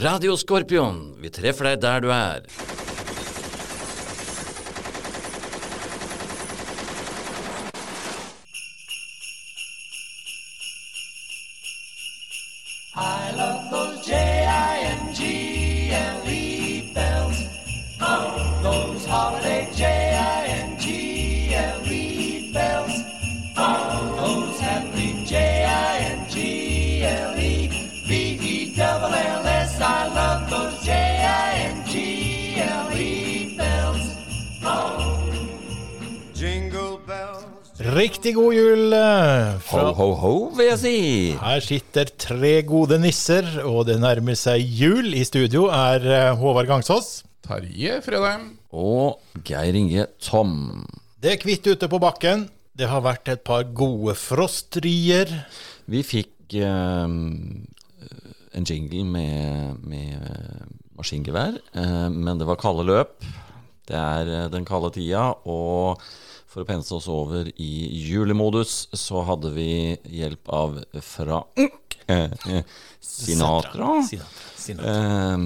Radio Skorpion, vi treffer deg der du er. I love those J-I-N-G-L-E bells. Oh, those holiday J-I-N-G-L-E bells. Oh, those happy J-I-N-G-L-E B-E-double-L-S. I love those J-I-N-G-L-E bells. Oh, jingle bells. Riktig god jul eh, ho, ho, ho, vil jeg si. Her sitter tre gode nisser, og det nærmer seg jul. I studio er eh, Håvard Gangsås. Terje Fredheim. Og Geir Inge Tom. Det er hvitt ute på bakken. Det har vært et par gode frostrier. Vi fikk eh, en jingle med, med maskingevær, eh, men det var kalde løp. Det er eh, den kalde tida, og for å pense oss over i julemodus, så hadde vi hjelp av fra eh, eh, Sinatra. Sinatra. Eh,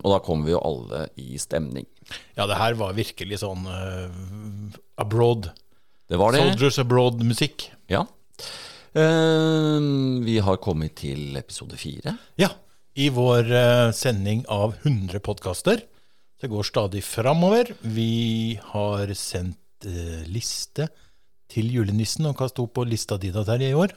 og da kom vi jo alle i stemning. Ja, det her var virkelig sånn uh, abroad. Det var det. Soldiers abroad-musikk. Ja. Eh, vi har kommet til episode fire. Ja. I vår uh, sending av 100 podkaster. Det går stadig framover. Vi har sendt liste til julenissen. Og hva sto på lista di da, Terje, i år?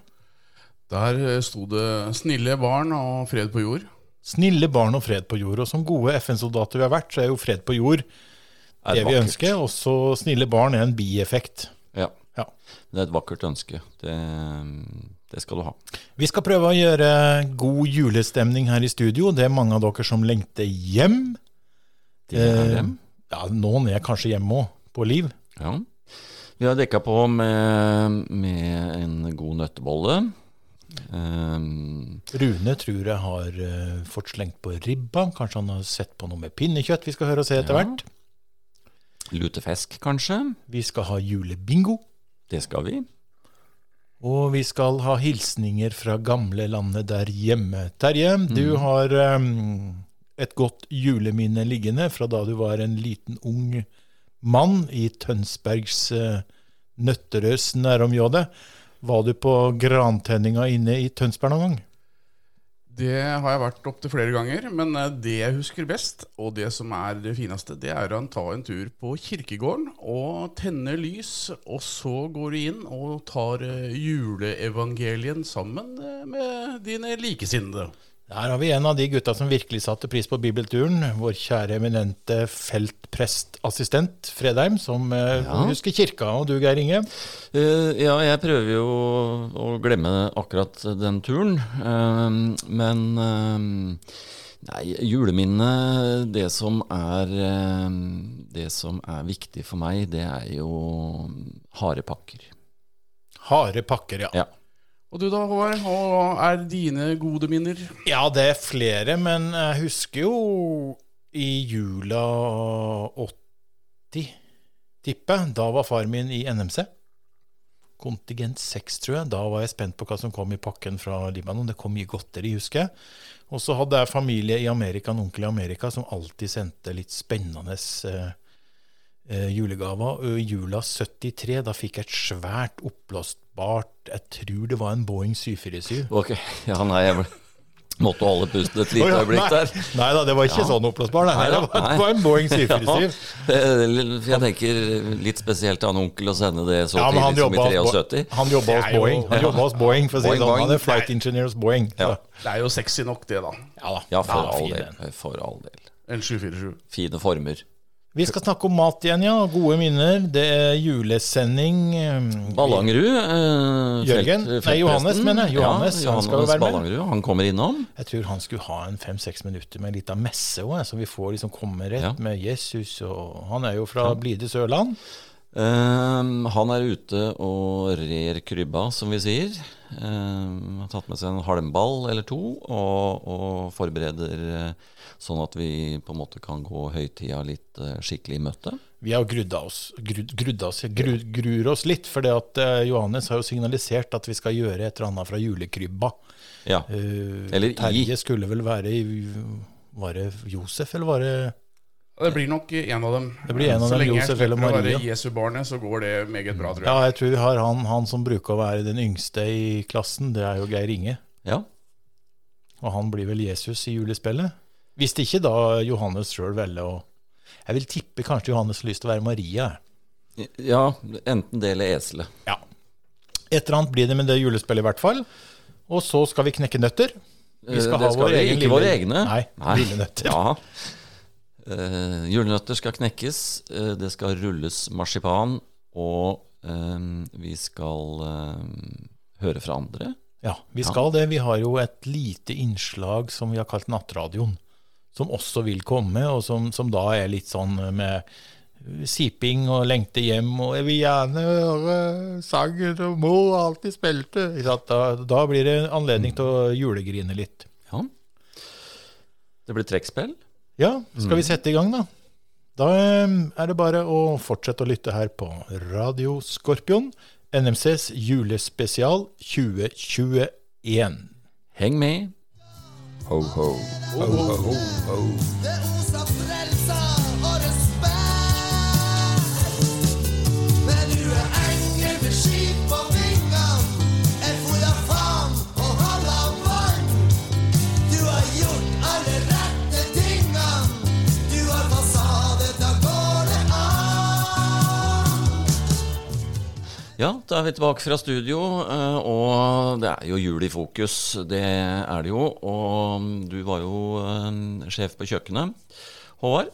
Der eh, sto det 'snille barn og fred på jord'. Snille barn og fred på jord. Og som gode FN-soldater vi har vært, så er jo fred på jord det, det vi vakkert. ønsker. Også snille barn er en bieffekt. Ja. Ja. Det er et vakkert ønske. Det, det skal du ha. Vi skal prøve å gjøre god julestemning her i studio. Det er mange av dere som lengter hjem. Det er Eh. Ja, Noen er kanskje hjemme òg, på liv. Ja. Vi har dekka på med, med en god nøttebolle. Um, Rune tror jeg har uh, fått slengt på ribba. Kanskje han har sett på noe med pinnekjøtt vi skal høre og se etter Ja. hvert. lutefisk, kanskje. Vi skal ha julebingo. Det skal vi. Og vi skal ha hilsninger fra gamle landet der hjemme. Terje, du har um, et godt juleminne liggende fra da du var en liten ung mann i Tønsbergs uh, Nøtterøys nærområde. Var du på grantenninga inne i Tønsberg noen gang? Det har jeg vært opptil flere ganger, men eh, det jeg husker best, og det som er det fineste, det er å ta en tur på kirkegården og tenne lys, og så går du inn og tar eh, juleevangelien sammen eh, med dine likesinnede. Der har vi en av de gutta som virkelig satte pris på bibelturen. Vår kjære eminente feltprestassistent Fredheim, som eh, Ja. husker kirka. Og du, Geir Inge? Uh, ja, jeg prøver jo å glemme akkurat den turen. Uh, men uh, Nei, juleminnet Det som er Det som er viktig for meg, det er jo harepakker. Harde pakker, ja. Ja. Og du da, Håvard, hva er dine gode minner? Ja, det er flere, men jeg husker jo i jula 80, tipper jeg. Da var far min i NMC. Kontingent 6, tror jeg. Da var jeg spent på hva som kom i pakken fra Libanon. Det kom mye godteri, husker jeg. Og så hadde jeg familie i Amerika, en onkel i Amerika, som alltid sendte litt spennende eh, julegaver. Og i jula 73, da fikk jeg et svært oppblåsbart Jeg tror det var en Boeing 747. Ok, ja, nei, jeg måtte holde pusten et lite ja, øyeblikk der. Nei da, det var ikke Ja. sånn oppblåsbar. Nei, det var, nei. det var en Boeing 747. Ja, eh, jeg tenker litt spesielt av en onkel å sende det så Ja, tidlig som i 73. Han jobba hos Boeing. Han jobba hos Boeing, for å si det sånn. Han er flight engineer hos Boeing. Ja. Det er jo sexy nok, det, da. ja da. Ja, for Ja, all del. For all del. En 747. Fine former. Vi skal snakke om mat igjen, ja. Gode minner. Det er julesending. um, Ballangerud. Eh, Jørgen? felt- Nei, Johannes, mener jeg. Johannes, ja, han Johannes han. Ballangerud. Han kommer innom. Jeg tror han skulle ha en fem-seks minutter med en liten messe òg, så vi får liksom komme rett Ja. med Jesus. Og han er jo fra blide Sørland. Eh, han er ute og rer krybba, som vi sier. Eh, har tatt med seg en halmball eller to og, og forbereder eh, sånn at vi på en måte kan gå høytida litt eh, skikkelig i møte. Vi har grudda oss, grud, grudda oss, gru, gruer oss litt, for at Johannes har jo signalisert at vi skal gjøre et eller annet fra julekrybba. Ja. Eh, Eller i. Terje skulle vel være i Var det Josef, eller var det Det blir nok en av dem. Det blir en av så dem, lenge jeg Josef eller slipper å være Maria. Jesu barnet, så går det meget bra, tror jeg. Ja, jeg tror vi har han, han som bruker å være den yngste i klassen. Det er jo Geir Inge. Ja. Og han blir vel Jesus i julespillet. Hvis ikke da Johannes sjøl velger å Jeg vil tippe kanskje Johannes har lyst til å være Maria. ja, enten det eller eselet. Ja. Et eller annet blir det med det julespillet i hvert fall. Og så skal vi knekke nøtter. Vi skal Eh, det ha skal vår vi, egen ikke lille- våre egne. Nei, lille nøtter. Ja. Eh, julenøtter skal knekkes, eh, det skal rulles marsipan, og eh, vi skal eh, høre fra andre. Ja, vi skal det. Vi har jo et lite innslag som vi har kalt Nattradioen, som også vil komme, og som, som da er litt sånn med siping og lengte hjem, og jeg vil gjerne høre sangen og må alltid spilte. Da, da blir det anledning til å julegrine litt. Ja. Det blir trekkspill. Ja, skal vi sette i gang, da? Da eh, er det bare å fortsette å lytte her på Radio Skorpion, NMCs julespesial 2021. Heng med. Ho, ho. Det oser frelsa og respekt. Men du er engel med skip Ja, da er vi tilbake fra studio, eh, og det er jo jul i fokus. Det er det jo. Og du var jo eh, sjef på kjøkkenet, Håvard.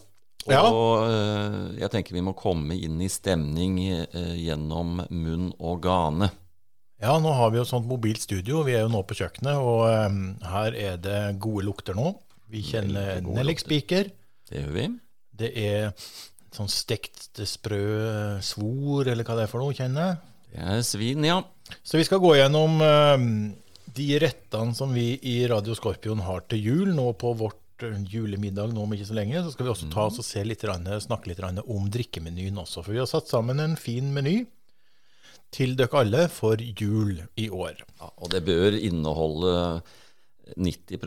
Og ja. jeg tenker vi må komme inn i stemning eh, gjennom munn og gane. Ja, nå har vi jo sånt mobilt studio. Vi er jo nå på kjøkkenet, og her er det gode lukter nå. Vi kjenner nellik spiker. Det gjør vi. Det er sånn stekt sprø svor, eller hva det er for noe, kjenner jeg. Det er svin, ja. Så vi skal gå gjennom em, de rettene som vi i Radio Skorpion har til jul nå på vårt eh, julemiddag nå om ikke så lenge. Så skal vi også ta oss og se litt, snakke litt om drikkemenyen også. For vi har satt sammen en fin meny til dere alle for jul i år. ja. Og det bør inneholde 90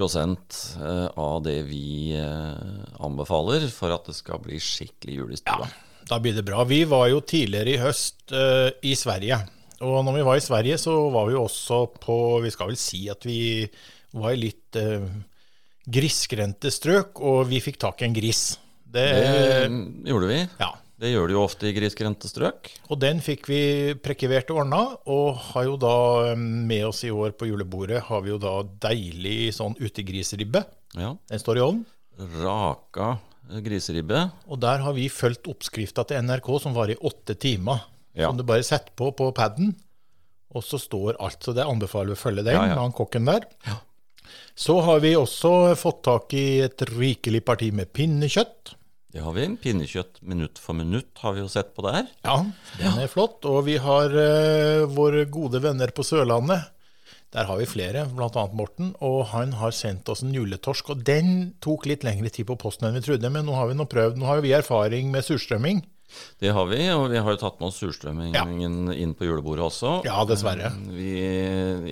eh, av det vi eh, anbefaler for at det skal bli skikkelig jul i stua. Da blir det bra. Vi var jo tidligere i høst uh, i Sverige. Og når vi var i Sverige, så var vi jo også på Vi skal vel si at vi var i litt uh, grisgrendte strøk, og vi fikk tak i en gris. Det, Det gjorde vi. ja. Det gjør de jo ofte i grisgrendte strøk. Og den fikk vi prekivert og ordna, og har jo da eh, med oss i år på julebordet har vi jo da deilig sånn utegrisribbe. Ja. Den står i ovnen. Raka griseribbe. Og der har vi fulgt oppskrifta til NRK, som var i åtte timer. Ja. Som du bare setter på på paden, og så står alt. Så det anbefaler vi å følge den Ja, ja. han kokken der. Så har vi også fått tak i et rikelig parti med pinnekjøtt. Det har vi. Pinnekjøtt minutt for minutt har vi jo sett på der. Ja, den er flott. Og vi har uh, våre gode venner på Sørlandet. Der har vi flere, bl.a. Morten. Og han har sendt oss en juletorsk. Og den tok litt lengre tid på posten enn vi trodde, men nå har vi nå prøvd. Nå har vi erfaring med surstrømming. Det har vi, og vi har jo tatt med oss surstrømmingen inn på julebordet også. Ja, dessverre. Vi,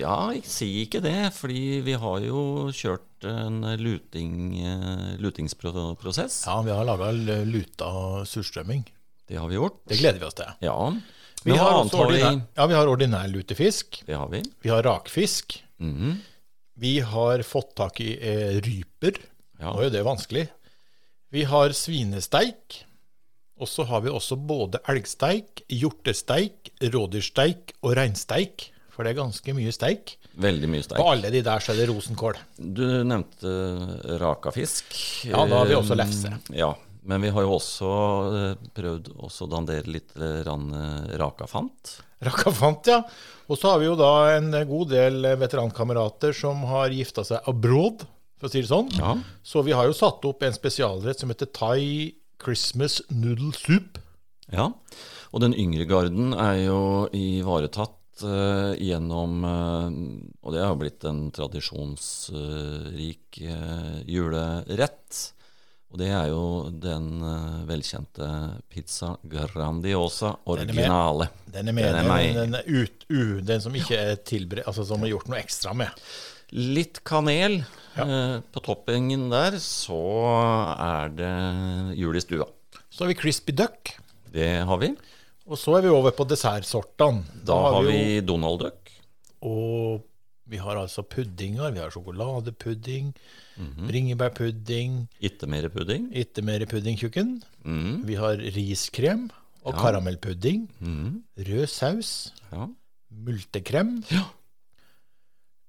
ja, si ikke det, fordi vi har jo kjørt en luting, eh, lutingsprosess. Ja, vi har laga luta surstrømming. Det har vi gjort. Det gleder vi oss til. Ja. Vi har, også har ordinær, ja, vi har ordinær lutefisk. Det har vi. Vi har rakfisk. Mhm. Vi har fått tak i eh, ryper. Ja. Nå er jo det vanskelig. Vi har svinesteik. Og så har vi også både elgsteik, hjortesteik, rådyrsteik og reinsteik. For det er ganske mye steik. Veldig mye steik. På alle de der så er det rosenkål. Du nevnte raka fisk. Ja, da har vi også Eh, lefse. Ja, men vi har jo også eh, prøvd å dandere litt eh, eh, rakafant. Rakafant, ja. Og så har vi jo da en god del veterankamerater som har gifta seg abroad, for å si det sånn. Ja. Så vi har jo satt opp en spesialrett som heter Thai Christmas Noodle Soup. Ja, og den yngre garden er jo ivaretatt gjennom Og det har blitt en tradisjonsrik julerett. Og det er jo den eh, velkjente pizza Grandiosa Den er med. originale. Den er med, Den er den, med. den, er ut, u, den som ikke er tilberedt, altså som er gjort noe ekstra med. Litt kanel eh, på toppingen der, så er det jul i stua. Så har vi crispy duck. Det har vi. Og så er vi over på dessertsortene. Da har vi jo- Donald Duck. Og vi har altså puddinger. Vi har sjokoladepudding, Mhm. bringebærpudding, Ittemerepudding. mer pudding. ikke puddingtjukken. Mm. Vi har riskrem og Ja. karamellpudding. Mm. Rød saus. Ja. Multekrem. Ja.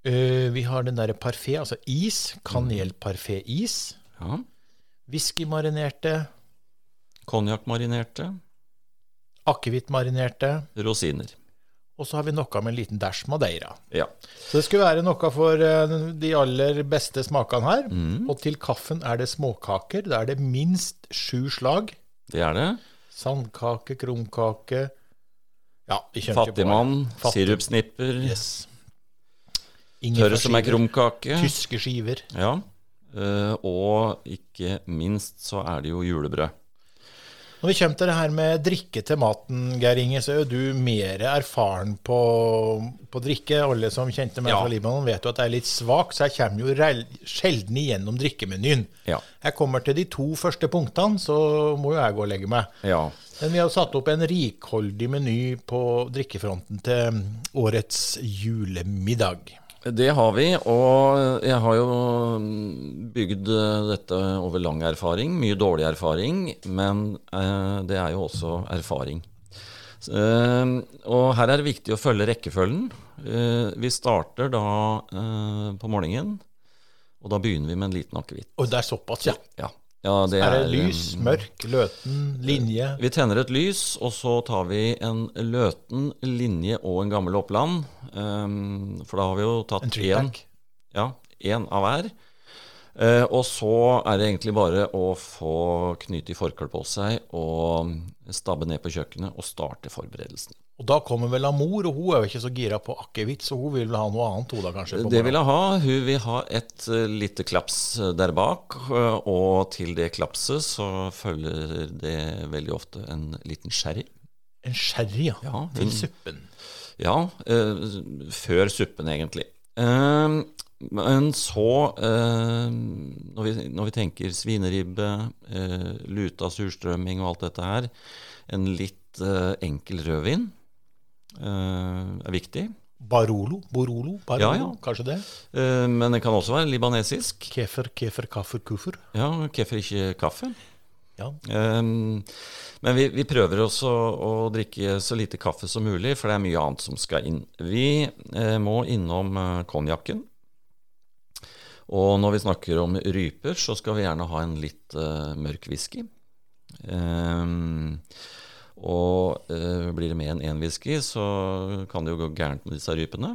Uh, vi har den derre parfait, altså is. Kanelparfé-is. ja. Whiskymarinerte. Konjakkmarinerte. Akevittmarinerte. Rosiner. Og så har vi noe med en liten dæsj madeira. Ja. Så det skulle være noe for eh, de aller beste smakene her. Mm. Og til kaffen er det småkaker. Da er det minst sju slag. Det er det. Sandkake, krumkake Ja. Fattigmann, Fattig- sirupsnipper, Yes. tørre som Ingefærskiver, krumkake. Tyske skiver. Ja. Eh, og ikke minst så er det jo julebrød. Når vi kommer til det her med drikke til maten, Geir Inge, så er jo du mer erfaren på, på drikke. Alle som kjente meg Ja. fra Libanon, vet jo at jeg er litt svak, så jeg kommer jo sjelden igjennom drikkemenyen. Ja. Jeg kommer til de to første punktene, så må jo jeg gå og legge meg. ja. Men vi har satt opp en rikholdig meny på drikkefronten til årets julemiddag. Det har vi, og jeg har jo mm, bygd eh, dette over lang erfaring. Mye dårlig erfaring, men eh, det er jo også erfaring. Eh, og her er det viktig å følge rekkefølgen. Eh, vi starter da eh, på morgenen, og da begynner vi med en liten akevitt. Og det er såpass, ja. Ja. Ja, det Er det lys, lys, mørk, løten, linje? Vi tenner et lys, og så tar vi en løten linje og en gammel Oppland. Um, for da har vi jo tatt En én ja, av hver. Eh, og så er det egentlig bare å få knyte i forkleet på seg og stabbe ned på kjøkkenet og starte forberedelsen. Og da kommer vel Amor, og hun er jo ikke så gira på akevitt, så hun vil ha noe annet, hun da kanskje? Det vil hun ha. Hun vil ha et uh, lite klaps eh, der bak, eh, og til det klapset så følger det veldig ofte en liten sherry. En sherry, ja. Ja, Til suppen. Ja, uh, før suppen egentlig. Eh, men så, eh, når, vi, når vi tenker svineribbe, eh, luta surstrømming og alt dette her, en litt eh, enkel rødvin eh, er viktig. Barolo? Borolo? Barolo, Ja, ja. Kanskje det? Eh, men det kan også være libanesisk. Kefer, kefer, kaffer, kuffer. Ja, kefir, ikke kaffe. Ja. Um, men vi, vi prøver også å drikke så lite kaffe som mulig, for det er mye annet som skal inn. Vi eh, må innom konjakken. Og når vi snakker om ryper, så skal vi gjerne ha en litt uh, mørk whisky. Um, og uh, blir det mer enn én whisky, så kan det jo gå gærent med disse rypene.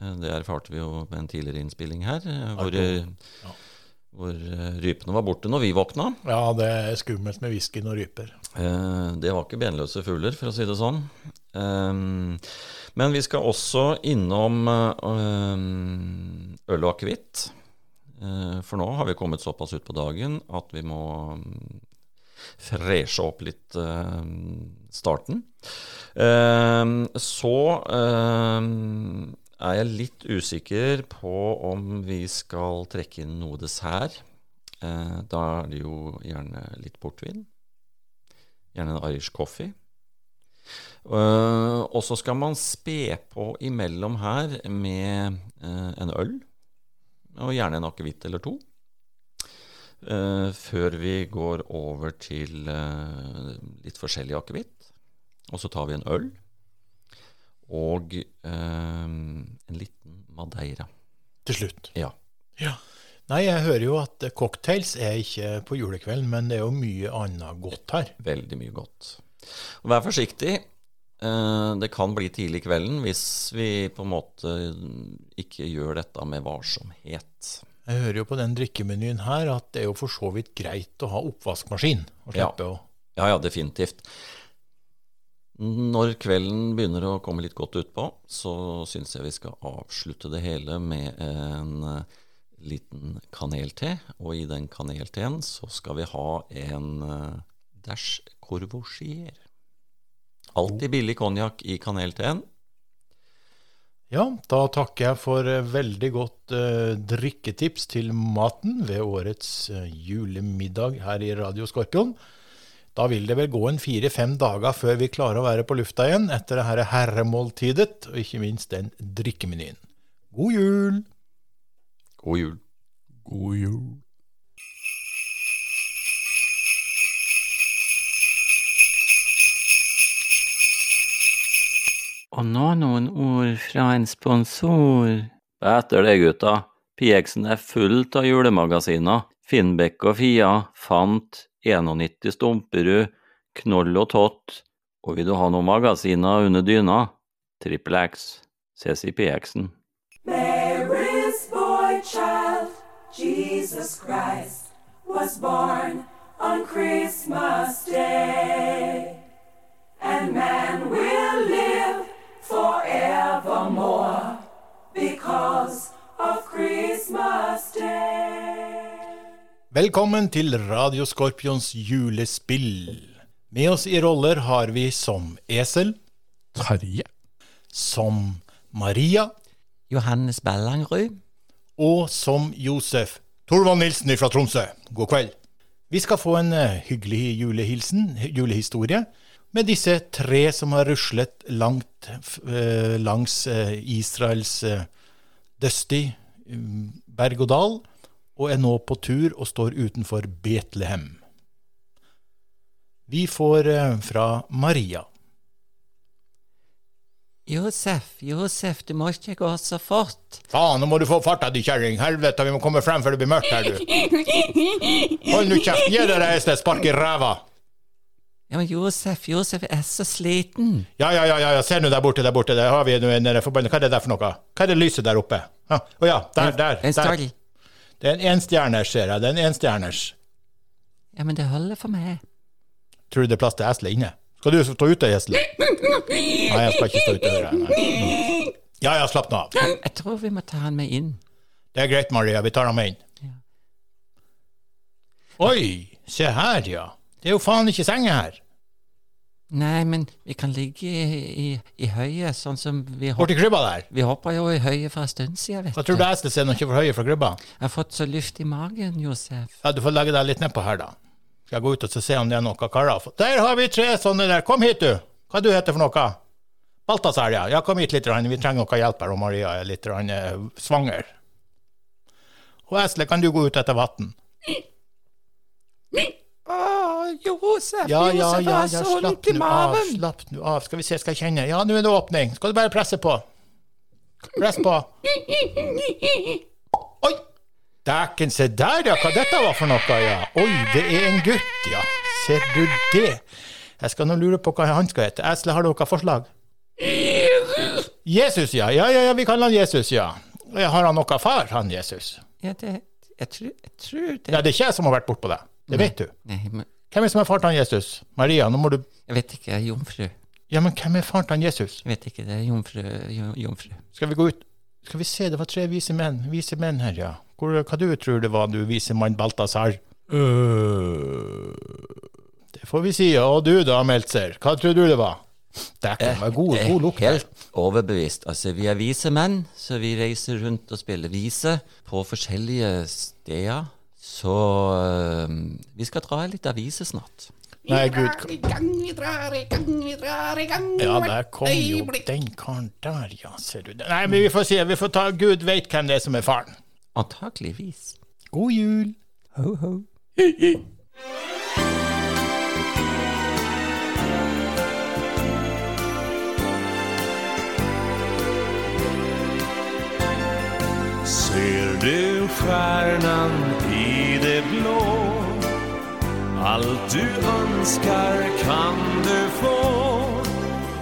Uh, det erfarte vi jo med en tidligere innspilling her, hvor, Ja. hvor rypene var borte når vi våkna. ja, det er skummelt med whisky og ryper. Det var ikke benløse fugler, for å si det sånn. Um, Men vi skal også innom øl og akevitt. Eh, For nå har vi kommet såpass ut på dagen at vi må mm, freshe opp litt eh, starten. Eh, Så er jeg litt usikker på om vi skal trekke inn noe dessert. Da er det jo gjerne litt portvin. Gjerne en Irish coffee. Og så skal man spe på imellom her med en øl, og gjerne en akevitt eller to. Uh, før vi går over til uh, litt forskjellig akevitt. Og så tar vi en øl og uh, en liten madeira. Til slutt. Ja. Ja. Nei, jeg hører jo at cocktails er ikke på julekvelden, men det er jo mye annet godt her. Veldig mye godt. Vær forsiktig. Eh, Det kan bli tidlig kvelden hvis vi på en måte ikke gjør dette med varsomhet. Jeg hører jo på den drikkemenyen her at det er jo for så vidt greit å ha oppvaskmaskin. Og Ja. Ja, ja, definitivt. Når kvelden begynner å komme litt godt utpå, så syns jeg vi skal avslutte det hele med en eh, liten kanelté. Og i den kanelteen så skal vi ha en dæsj dash courvoisier. Alltid billig konjakk i kanelteen. Ja, da takker jeg for eh, veldig godt eh, drikketips til maten ved årets eh, julemiddag her i Radio Skorpion. Da vil det vel gå en fire-fem dager før vi klarer å være på lufta igjen etter det her herremåltidet, og ikke minst den drikkemenyen. God jul! God jul. God jul. Og nå noen ord fra en sponsor. Etter det, gutta. PX-en er fullt av julemagasiner. Finnbekk og Fia, Fant, 91 Stumperud, Knoll og Tott. Og vil du ha noen magasiner under dyna? Trippel X. Ses i PX-en. Mary's boy child, Jesus Christ, was born on Christmas Day. And man will forevermore because of Christmas Day. Velkommen til Radio Skorpions julespill. Med oss i roller har vi som Esel, Terje. som Maria Johannes Ballangrud. og som Josef Torvald Nilsen fra Tromsø. God kveld. Vi skal få en eh, hyggelig julehilsen, julehistorie, med disse tre som har ruslet langt eh, langs eh, Israels eh, dusty mm, berg og dal, og er nå på tur og står utenfor Betlehem. Vi får fra Maria. Josef, Josef, du må ikke gå så fort. Faen, nå må du få farta, di kjerring. Helvete, vi må komme frem før det blir mørkt her, du. Hold nå kjeften. Gi deg et sted, spark i ræva. Ja, men Josef, Josef er så sliten. Ja, ja, ja, ja, se nå der borte, der borte. Der har vi en eh, Hva er det der for noe? Hva er det lyset der oppe? Å ja, der, der. En der. Det er en enstjerners, ser jeg. Det er en enstjerners. Ja, men det holder for meg. Tror du det er plass til esle inne? Skal du stå ute, esle? Nei, jeg skal ikke stå ute. hører jeg. Ja, ja, slapp nå av. Jeg tror vi må ta han med inn. Det er greit, Maria. Vi tar ham med inn. Ja. Oi, se her, ja. Det er jo faen ikke senge her. Nei, men vi kan ligge i, i, i høyet, sånn som vi Borti hopper. krybba der. Vi hoppa jo i høyet for en stund siden, vet du. Hva tror du esle ser når han ikke høyet høye fra krybba? Jeg har fått så luft i magen, Josef. Ja, du får legge deg litt nedpå her, da. Skal jeg gå ut og se om det er noe karer. Der har vi tre sånne der. Kom hit, du. Hva du heter for noe? Balthazar, ja. Ja, kom hit litt. Vi trenger noe hjelp her, og Maria er litt rann, eh, svanger. Og Esle, kan du gå ut etter vann? Å, Josef, Ja, ja, Josef ja, har ja, så vondt i maven. Slapp nå av. Skal vi se, skal jeg kjenne. Ja, nå er det åpning. Skal du bare presse på. Press på. Oi! Dæken, se der, ja. Hva dette var for noe, ja. Oi, det er en gutt, ja. Ser du det? Jeg skal nå lure på hva han skal hete. Esle, har du noe forslag? Jesus, ja. Ja, ja, ja, vi kaller han Jesus, ja. Har han noe far, han Jesus? Ja, det, jeg, tror, jeg tror det. Ja, det er ikke jeg som har vært bortpå det. Det vet du. Nei, men Hvem er det som er far til han Jesus? Maria, nå må du jeg vet ikke. Jeg er jomfru. Ja, men hvem er far til han Jesus? Jeg vet ikke, det er jomfru. jo- Jomfru. Skal vi gå ut? Skal vi se, det var tre vise menn. Vise menn her, ja. Hvor, hva du tror det var, du vise mann Balthazar? Øh, det får vi si. Og du da, Meltzer, hva tror du det var? Dæken, det var god, er god lukt. her. Helt overbevist. Altså, vi er vise menn, så vi reiser rundt og spiller vise på forskjellige steder. Så øh, vi skal dra litt aviser snart. Nei, gud. I gang, vi drar i gang, vi drar i gang. Ja, der kom jo den karen der, ja, ser du. Nei, men vi får se. Vi får ta Gud veit hvem det er som er faren. Antakeligvis. God jul. Ho, ho. Ser du stjärnan i det blå? Allt du önskar kan du få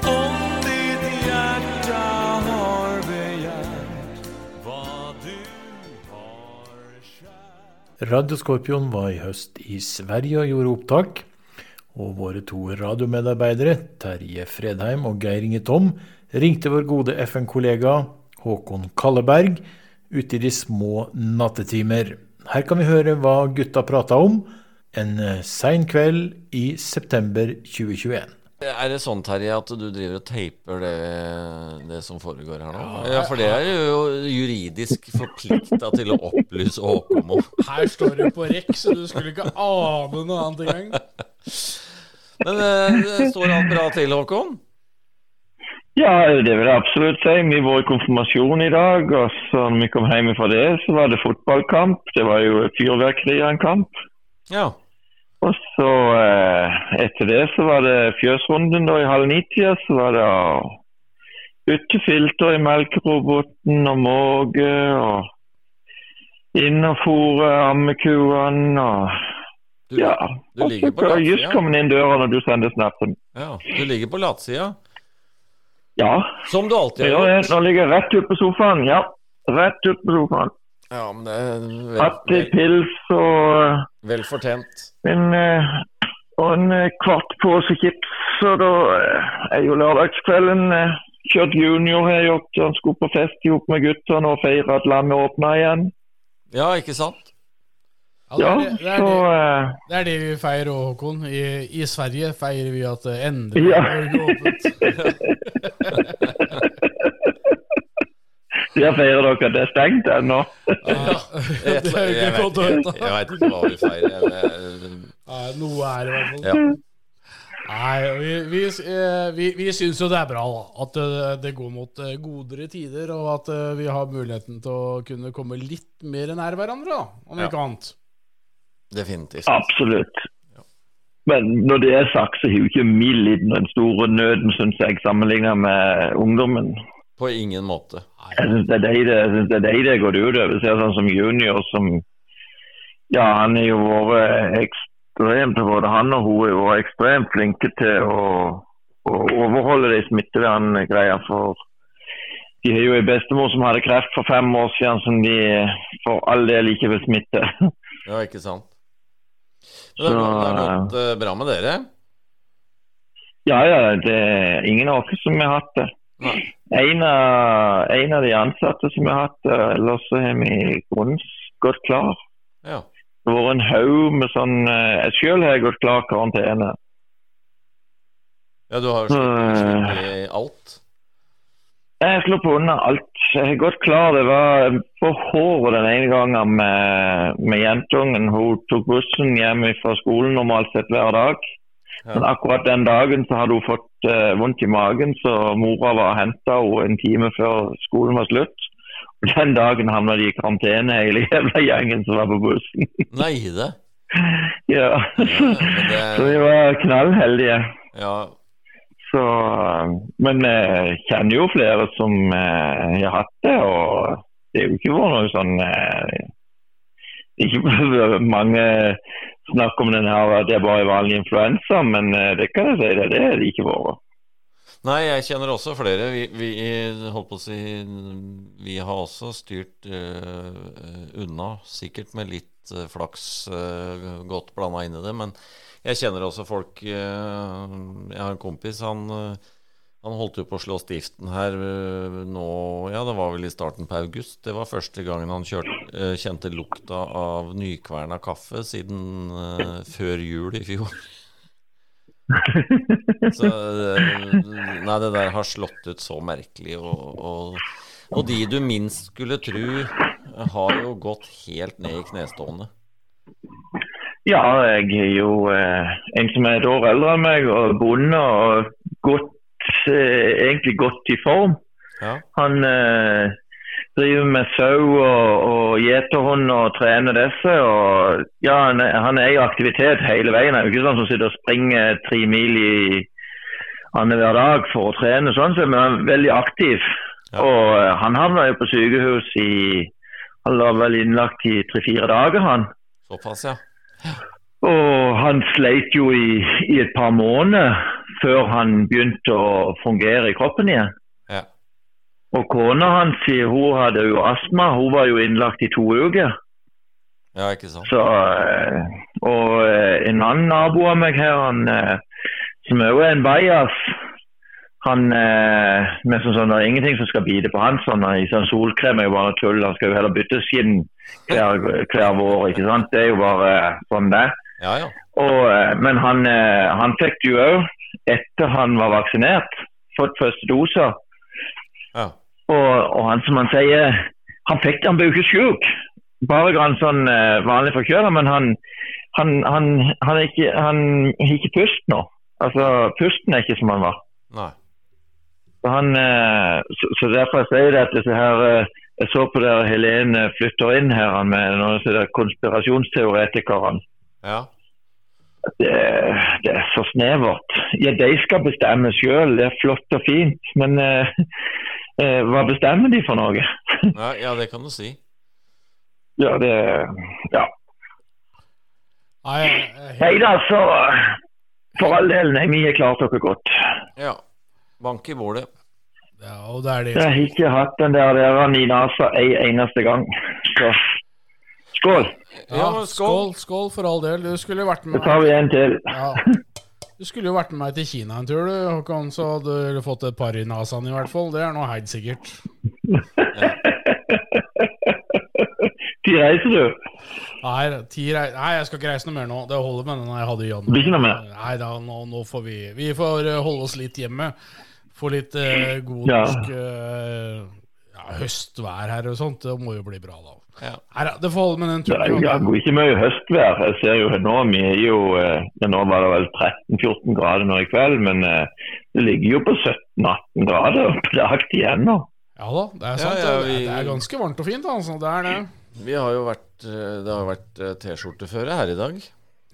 om ditt hjärta har begärt vad du har kär. Radio Skorpion var i høst i Sverige og gjorde opptak. Og våre to radiomedarbeidere, Terje Fredheim og Geir Inge Tom, ringte vår gode FN-kollega Håkon Kalleberg ute i de små nattetimer. Her kan vi høre hva gutta prata om en eh, sein kveld i september 2021. Er det sånn, Terje, at du driver og taper det, det som foregår her nå? Ja, For det er jo juridisk forplikta til å opplyse Håkon om. Her står det på rekk, så du skulle ikke ane noe annet engang. Men eh, det står alt bra til, Håkon? Ja, det vil jeg absolutt si. Vi var i konfirmasjon i dag, og så når vi kom hjem fra det, så var det fotballkamp. Det var jo fyrverkeri av en kamp. Ja. Og så eh, etter det så var det fjøsrunden da i halv ni-tida. Så var det å bytte filter i melkeroboten og måke og inn og fôre ammekuene og Du, ja. du ligger på jeg just latsida. komme inn døra når du sender snappen. Ja, du ligger på latsida. Ja, Som du alltid har gjort. Nå ligger jeg rett ute på sofaen. Ja, rett ute på sofaen. Ja, men det er Hatt i pils og vel fortjent. en, eh, og en eh, kvart pose chips. Så da eh, er jo lørdagskvelden kjørt junior har jeg gjort. Han skulle på fest sammen med guttene og feire at landet åpna igjen. Ja, ikke sant? Ja, det, er det, er så det, eh, det er det vi feirer òg, Håkon. I, I Sverige feirer vi at det endelig Ja. Norge åpent. Feirer dere at det er stengt ennå. Jeg, Det jeg, godt å høre. jeg vet ikke hva vi feirer. Jeg- Nei, noe er det i hvert fall. Ja. Nei, vi, vi, eh, vi, vi syns jo det er bra da, at det, det går mot eh, godere tider, og at eh, vi har muligheten til å kunne komme litt mer nær hverandre, da, om Ja. ikke annet. Definitivt. Absolutt. Men når det er sagt, så har jo ikke vi lidd den store nøden, syns jeg, sammenlignet med ungdommen. På ingen måte. Jeg syns det er de det, det, de det går ut over. Ser sånn som junior som Ja, han har jo vært ekstremt Både han og hun har vært ekstremt flinke til å, å overholde de smitteverngreiene. For de har jo ei bestemor som hadde kreft for fem år siden, som de for all del ikke vil smitte. Ja, ikke sant? Men det har gått- det gått eh, bra med dere? Ja, ja, det er ingen av oss som har hatt det. En av, en av de ansatte som har hatt det, ellers så har vi grunnen gått klar. Ja. Det har vært en haug med sånn eh, Jeg sjøl har gått klar karantene. ja, du har jo sluttet sluppet i alt. Jeg slår på unna alt. Jeg har gått klar. Det var på håret den ene gangen med, med jentungen. Hun tok bussen hjem fra skolen normalt sett hver dag. Ja. Men akkurat den dagen så hadde hun fått uh, vondt i magen, så mora var og henta henne en time før skolen var slutt. Og Den dagen havna de i karantene, hele jævla gjengen som var på bussen. Nei, det. ja. ja det- Så vi var knallheldige. Ja, Så, men jeg kjenner jo flere som eh, har hatt det, og det er jo ikke vært noe sånn eh, Ikke mange snakker om den her at det er bare vanlig influensa, men eh, det kan jeg si, det, det er det ikke vært. Nei, jeg kjenner også flere. Vi, vi si Vi har også styrt uh, unna, sikkert med litt uh, flaks uh, godt blanda inn i det. Men jeg kjenner også folk eh, Jeg har en kompis, han, eh, han holdt jo på å slå stiften her eh, nå Ja, det var vel i starten på august. Det var første gangen han kjørt, eh, kjente lukta av nykverna kaffe siden før jul i fjor. Så Nei, det der har slått ut så merkelig. Og, og, og de du minst skulle tro, har jo gått helt ned i knestående. Ja, jeg er jo eh, en som er et år eldre enn meg, og bonde og godt, eh, egentlig godt i form. Ja. Han eh, driver med sau og, og gjeterhund og trener disse. og ja, han, er- han er i aktivitet hele veien. Han er jo ikke sånn som sitter og springer tre mil i annenhver dag for å trene, sånn, men han er veldig aktiv. Ja. Og eh, han havna jo på sykehus i Han lå vel innlagt i tre-fire dager, han. Såpass, ja. Og han sleit jo i, i et par måneder før han begynte å fungere i kroppen igjen. Ja. Og kona hans hun hadde jo astma, hun var jo innlagt i to uker. ja, ikke sant. Så, eh, og eh, en annen nabo av meg her, han, eh, som òg er en bajas, han eh, med sånn, sånn, det er ingenting som skal bite på han. Sånn, I sånn solkrem er jo bare tull. Han skal jo heller bytte skinn hver, hver vår. ikke sant? Det er jo bare sånn det. Ja, ja. Og, eh, men han, eh, han fikk det jo òg etter han var vaksinert, fått første dose. Ja. Og, og han som han sier, han fikk det, han ble jo ikke syk. Bare grann sånn eh, vanlig forkjøla, men han, han, han, han, er ikke, han har ikke pust nå. Altså, pusten er ikke som han var. Nei. Så, han, eh, så, så derfor sier jeg det at disse her eh, Jeg så på der Helene flytter inn her han med noen av konspirasjonsteoretikerne. Ja. Det, det er så snevert. Ja, de skal bestemme sjøl, det er flott og fint. Men eh, eh, hva bestemmer de for noe? Ja, ja, det kan du si. ja, det Ja. Nei, helt- Nei da, så For all del, nei, vi har klart dere godt. Ja. Bank i bordet. Ja, og det er det Jeg har ikke hatt den der, der i nesa ei eneste gang. Så skål. Ja, skål, skål for all del. Du skulle jo vært med. med tar vi en til. ja. Du skulle jo vært med meg til Kina en tur, du, Håkon, så hadde du fått et par i nasaen i hvert fall. Det er nå heid sikkert. Tid reiser du. Nei, ti rei Nei, jeg skal ikke reise noe mer nå. Det holder med den jeg hadde i Det mer? Nei da, nå, nå får vi Vi får eh, holde oss litt hjemme. Få litt eh, god Ja. norsk eh, ja, høstvær her og sånt. Det må jo bli bra, da. Ja. Det får holde med den Det er turen. jaggu ikke mye høstvær. Jeg ser jo nå, vi er jo eh, Nå var det vel 13-14 grader nå i kveld, men eh, det ligger jo på 17-18 grader på dagtid ennå. Ja da, det er sant. Ja, ja, det. vi- det er ganske varmt og fint, altså. Det er det. Vi har jo vært eh, Det har jo vært eh, T-skjorteføre her i dag.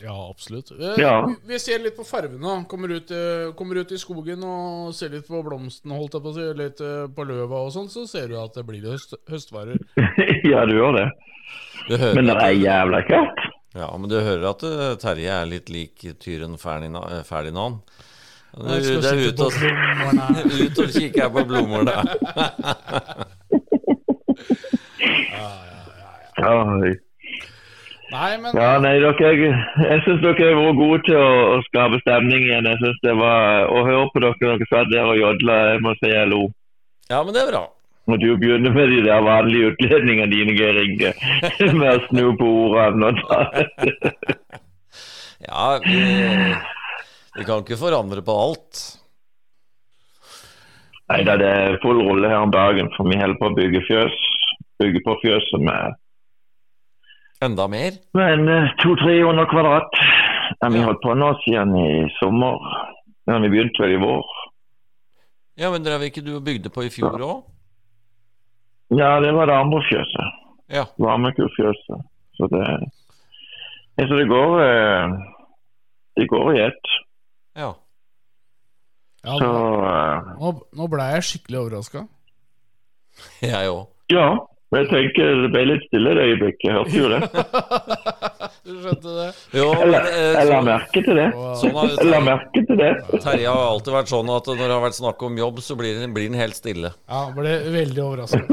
Ja, absolutt. Eh, Ja. Vi, vi ser litt på farvene. Kommer ut, eh, kommer ut i skogen og ser litt på blomstene, holdt jeg på å si, litt eh, på løva og sånn, så ser du at det blir høst, høstvarer. ja, du gjør det. Du Men det er jævla kaldt. Ja, men du hører at Terje er litt lik tyren Ferdinand. Ferdinand. Du, det er ut og, blommerne. ut og kikke her på blomstene. Oi. Nei, men Ja, nei, dere, jeg, jeg syns dere har vært gode til å, å skape stemning igjen. Jeg synes det var Å høre på dere dere satt der og jodla, jeg må si jeg lo. Ja, men det er bra. Og du begynner med de der vanlige utledningene dine, Geir Inge. Med å snu på ordene. og ta- Ja, vi, vi kan ikke forandre på alt. Nei da, det er full rulle her om dagen, for vi holder på å bygge fjøs. Bygge på fjøset med, Enda mer? Men en eh, 200-300 kvadrat. Ja, vi har holdt på nå siden i sommer. Ja, vi begynte vel i vår. Ja, men drev ikke du og bygde på i fjor òg? Ja, det var det andre fjøset. Ja. Varmekurfjøset. Så det ja, Så det går eh, Det går i ett. ja. ja, Så eh, nå, nå ble jeg skikkelig overraska. Jeg òg. ja. Jeg tenker det ble litt stille det øyeblikket. Hørte du det? Du skjønte det? Jo, men Eller, eh, jeg la så, merke til det. sånn har Jeg la merke til det. Terje har alltid vært sånn at når det har vært snakk om jobb, så blir den, blir den helt stille. Ja, ble veldig overrasket.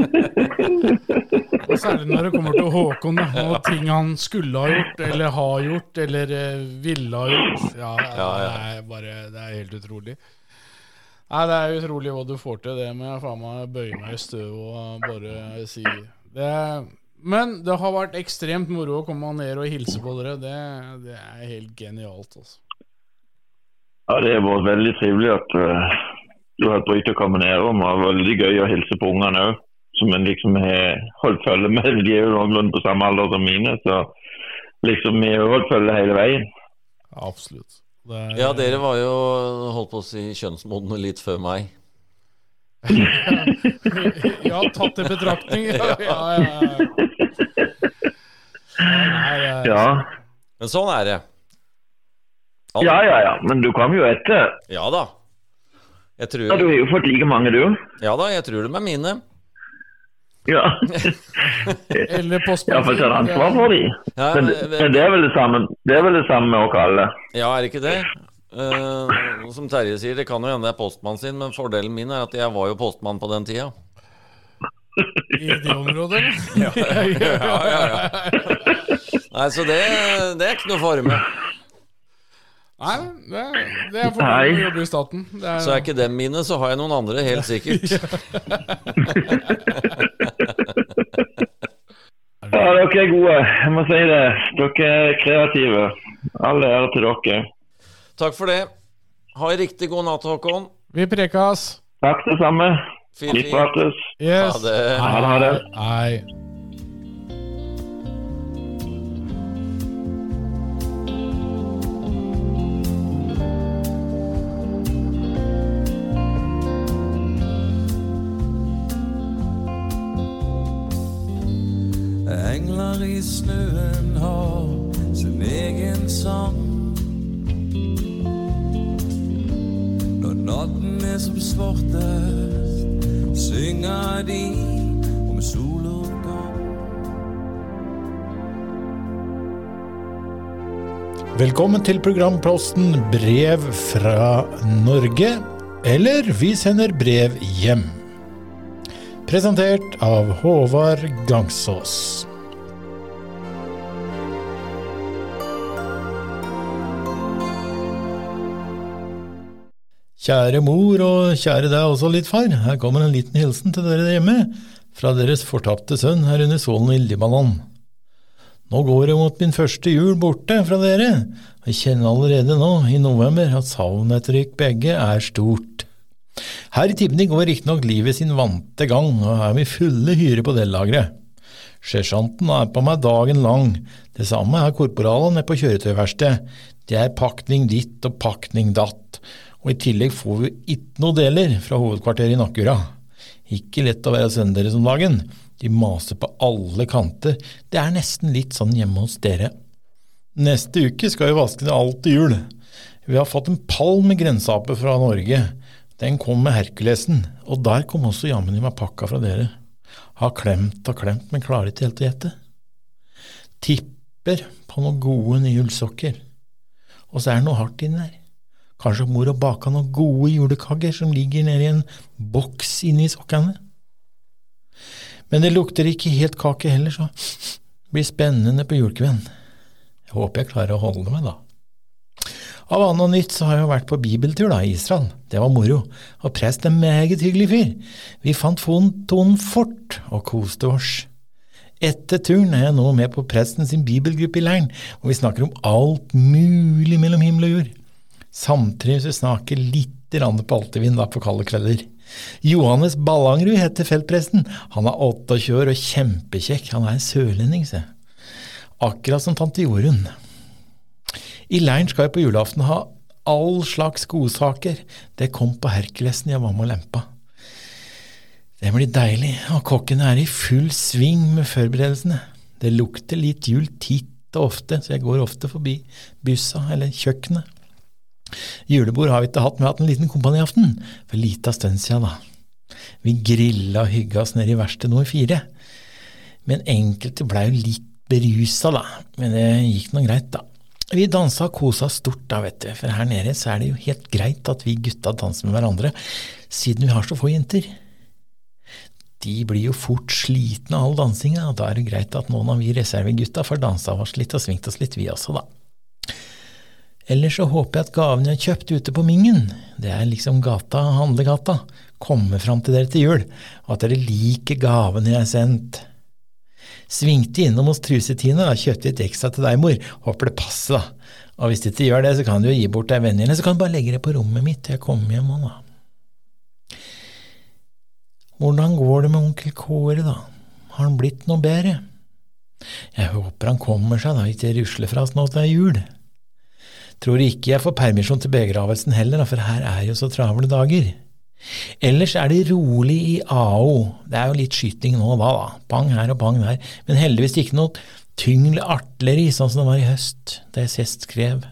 Særlig når det kommer til Håkon da, og ting han skulle ha gjort, eller har gjort, eller eh, ville ha gjort. Ja, Ja, ja. Det, er bare, det er helt utrolig. Nei, Det er utrolig hva du får til, det med faen meg bøye meg i støv og bare si det. Men det har vært ekstremt moro å komme ned og hilse på dere. Det, det er helt genialt, altså. Ja, Det har vært veldig trivelig at uh, du har brukt å komme ned. Og det var veldig gøy å hilse på ungene òg, som en liksom har holdt følge med. De er jo noenlunde på samme alder som mine, så liksom vi har holdt følge hele veien. Absolutt. Det er, Ja, dere var jo, holdt på å si, kjønnsmodne litt før meg. Ja, tatt i betraktning. Ja, ja, ja. Ja. Men sånn er det. Alt- ja, ja, ja. Men du kom jo etter. Ja da. Jeg tror, Ja, Du har jo fått like mange, du. ja da, jeg tror de er mine. Ja, Eller på ja for tar ansvar for de. Ja, Men, men- men det er vel det samme Det er vel det samme med oss alle. Ja, er det ikke det? Uh, som Terje sier, det kan jo hende det er postmannen sin, men fordelen min er at jeg var jo postmann på den tida. I det området? Ja, ja, ja. Nei, så det, det er ikke noe fare med. Nei, det, det er for fordelen jobber å jobbe i staten. Det er, Så er ikke dem mine, så har jeg noen andre, helt sikkert. er Ja, dere er gode. Jeg må si det. Dere er kreative. All ære til dere. Takk for det. Ha en riktig god natt, Håkon. Vi prekas. Takk det samme. Vi prates. Yes. Ha det. Ha det. Ha det. Engler i snøen har sin egen sang. Når natten er som svartest, synger de om soloppgang. Velkommen til programposten Brev fra Norge, eller Vi sender brev hjem. Presentert av Håvard Gangsås. Kjære mor og kjære deg også litt far, her kommer en liten hilsen til dere hjemme fra deres fortapte sønn her under solen i Libanon. Nå går det mot min første jul borte fra dere, og jeg kjenner allerede nå, i november, at savnet etter dere begge er stort. Her i Tibni går riktignok livet sin vante gang, og er vi fulle hyre på dellageret. Sersjanten er på meg dagen lang, det samme er korporalen nede på kjøretøyverkstedet. Det er pakning ditt og pakning datt, og i tillegg får vi ikke noe deler fra hovedkvarteret i Nakkura. Ikke lett å være sønnen deres om dagen. De maser på alle kanter. Det er nesten litt sånn hjemme hos dere. Neste uke skal vi vaske ned alt til jul. Vi har fått en pall med grenseape fra Norge. Den kom med Herkulesen, og der kom også jammen i meg pakka fra dere. Har klemt og klemt, men klarer ikke helt å gjette. Tipper på noen gode nye ullsokker. Og så er det noe hardt inni der. Kanskje mor har baka noen gode julekaker som ligger nedi en boks inni sokkene. Men det lukter ikke helt kake heller, så det blir spennende på julekvelden. Jeg håper jeg klarer å holde meg, da. Av annet og nytt så har jeg vært på bibeltur da, i Israel. Det var moro. Og prest er meget hyggelig fyr. Vi fant tonen fort og koste oss. Etter turen er jeg nå med på presten sin bibelgruppe i leiren, og vi snakker om alt mulig mellom himmel og jord. Samtidig som vi snakker litt på altevind da på kalde kvelder. Johannes Ballangrud heter feltpresten. Han er 28 år og kjempekjekk. Han er en sørlending, se. Akkurat som tante Jorunn. I leiren skal jeg på julaften ha all slags godsaker. Det kom på Herkulesen jeg var med og lempa. Det blir deilig, og kokkene er i full sving med forberedelsene. Det lukter litt jul titt og ofte, så jeg går ofte forbi byssa eller kjøkkenet. Julebord har vi ikke hatt, men vi har hatt en liten kompaniaften for lita stund siden, da. Vi grilla og hygga oss nede i verkstedet nummer fire. Men enkelte blei jo litt berusa, da. Men det gikk nå greit, da. Vi dansa og kosa stort, da, vet du, for her nede så er det jo helt greit at vi gutta danser med hverandre, siden vi har så få jenter. De blir jo fort slitne av all dansinga, og da er det greit at noen av vi reservegutta får dansa oss litt og svingt oss litt, vi også, da. Ellers så håper jeg at gavene jeg har kjøpt ute på Mingen, det er liksom gata, handlegata, kommer fram til dere til jul, og at dere liker gavene jeg har sendt. Svingte innom hos Trusetine da kjøpte et ekstra til deg, mor. Håper det passer, da. Og hvis det ikke gjør det, så kan du jo gi bort deg vennene, eller så kan du bare legge det på rommet mitt til jeg kommer hjem òg, da. Hvordan går det med onkel Kåre, da? Har han blitt noe bedre? Jeg håper han kommer seg, da, ikke rusler fra oss nå til jul. Tror ikke jeg får permisjon til begravelsen heller, for her er jo så travle dager. Ellers er det rolig i AO. Det er jo litt skyting nå og da, da. Pang her og pang der. Men heldigvis ikke noe tyngre artilleri, sånn som det var i høst, da jeg sist skrev.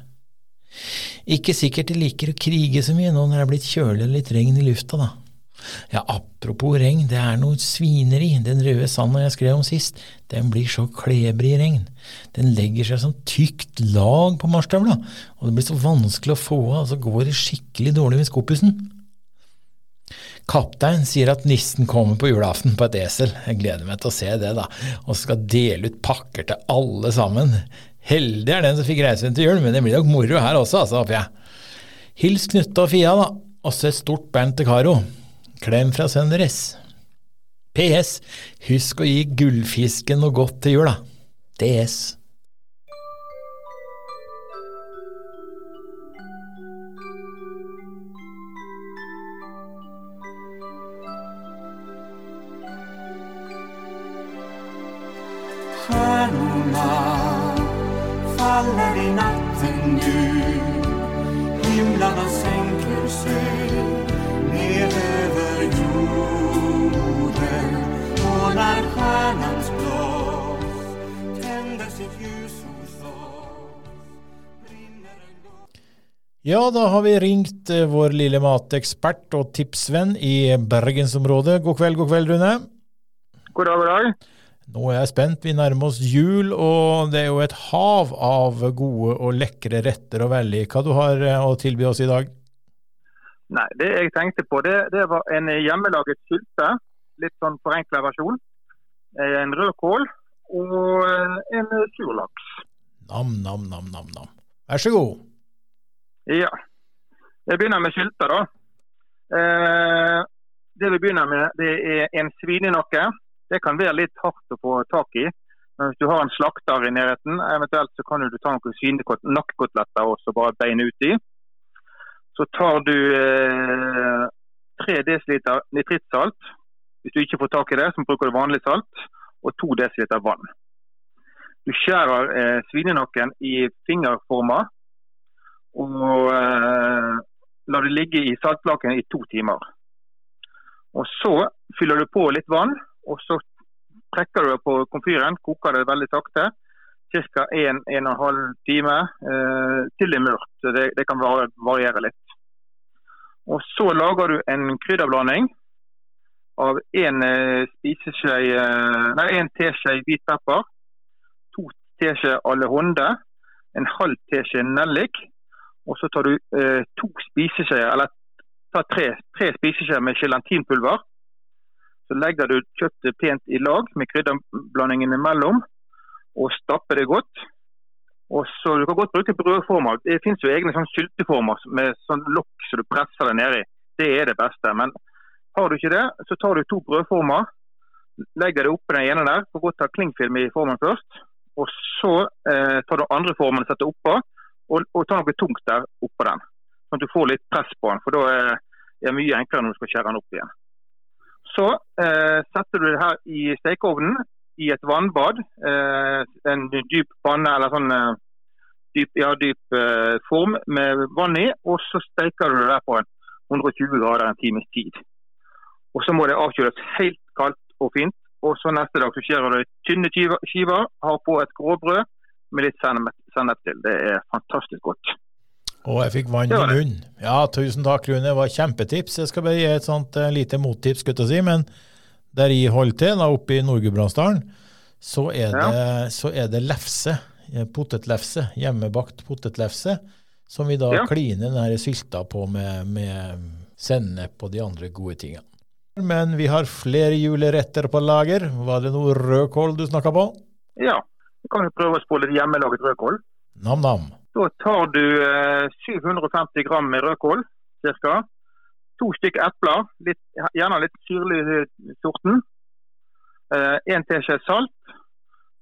Ikke sikkert de liker å krige så mye nå når det er blitt kjølig og litt regn i lufta, da. Ja, apropos regn, det er noe svineri. Den røde sanda jeg skrev om sist, den blir så klebrig i regn. Den legger seg som tykt lag på marsjstøvla, og det blir så vanskelig å få av, så går det skikkelig dårlig med skopussen. Kaptein sier at nissen kommer på julaften på et esel. Jeg gleder meg til å se det, da, og skal dele ut pakker til alle sammen. Heldig er den som fikk reise til jul, men det blir nok moro her også, altså, håper jeg. Hils Knutte og Fia, da, Også et stort band til Karo. Klem fra sønnen deres. PS. Husk å gi gullfisken noe godt til jula. DS. Faller i natten nu Himlarna sänker sig jorden blås sitt ljus hos oss Ja, da har vi ringt eh, vår lille matekspert og tipsvenn i bergensområdet. God kveld, god kveld, Rune. God dag, god dag. Nå er jeg spent. Vi nærmer oss jul, og det er jo et hav av gode og lekre retter å velge i. Hva du har eh, å tilby oss i dag? Nei, det jeg tenkte på, det, det var en hjemmelaget sylte. Litt sånn forenkla versjon. Eh, En rødkål og eh, en surlaks. Nam, nam, nam, nam, nam. Vær så god. Ja. Jeg begynner med sylta, da. Eh, det vi begynner med, det er en svinenakke. Det kan være litt hardt å få tak i. Men hvis du har en slakter i nærheten, eventuelt så kan du ta noen svinekoteletter og så bare beine uti. Så tar du eh, 3 dl nitrittsalt. Hvis du ikke får tak i det, så bruker du vanlig salt. Og 2 dl vann. Du skjærer eh, svinenakken i fingerformer og eh, lar det ligge i saltlaken i to timer. Og Så fyller du på litt vann, og så trekker du det på komfyren, koker det veldig sakte. Ca. 1-1,5 time eh, til det er mørkt. Det, det kan variere litt. Og Så lager du en krydderblanding av en eh, eh, teskje hvit pepper, to teskjeer allehånde, en halv teskje nellik, og så tar du eh, to spiseskjeer, eller ta tre, tre spiseskjeer med gelatinpulver. Så legger du kjøttet pent i lag med krydderblandingen imellom, og stapper det godt. Og så Du kan godt bruke brødformer. Det finnes jo egne sånn sylteformer med sånn lokk så du presser det nedi. Det er det beste. Men har du ikke det, så tar du to brødformer, legger det oppi den ene der. Får godt ta klingfilm i formen først. Og så eh, tar du andre formen og setter oppå, og, og tar noe tungt der oppå den. Sånn at du får litt press på den, for da er det mye enklere når du skal skjære den opp igjen. Så eh, setter du det her i stekeovnen i et vannbad. Eh, en dyp panne eller sånn eh, dyp, ja, dyp eh, form med vann i. Og så steker du det der på 120 grader en times tid. Og så må det avkjøles helt kaldt og fint. Og så neste dag så skjærer du tynne skiver, har på et gråbrød med litt sennep til. Det er fantastisk godt. Og jeg fikk vann i munnen. Ja, tusen takk, Rune. Det var kjempetips. Jeg skal bare gi et sånt uh, lite mottips, skulle jeg si. Men der jeg holder til, da oppe i Nord-Gudbrandsdalen, så, det- så er det lefse. eh, Potetlefse. Hjemmebakt potetlefse. Som vi da Ja. kliner den sylta på med, med sennep og de andre gode tingene. Men vi har flere juleretter på lager. Var det noe rødkål du snakka på? Ja, vi kan jo prøve å spole litt hjemmelaget rødkål. Nam-nam. Da tar du eh, 750 gram med rødkål, cirka. To stykker epler, litt, gjerne litt syrlig sorten. sorten. Eh, teskje salt.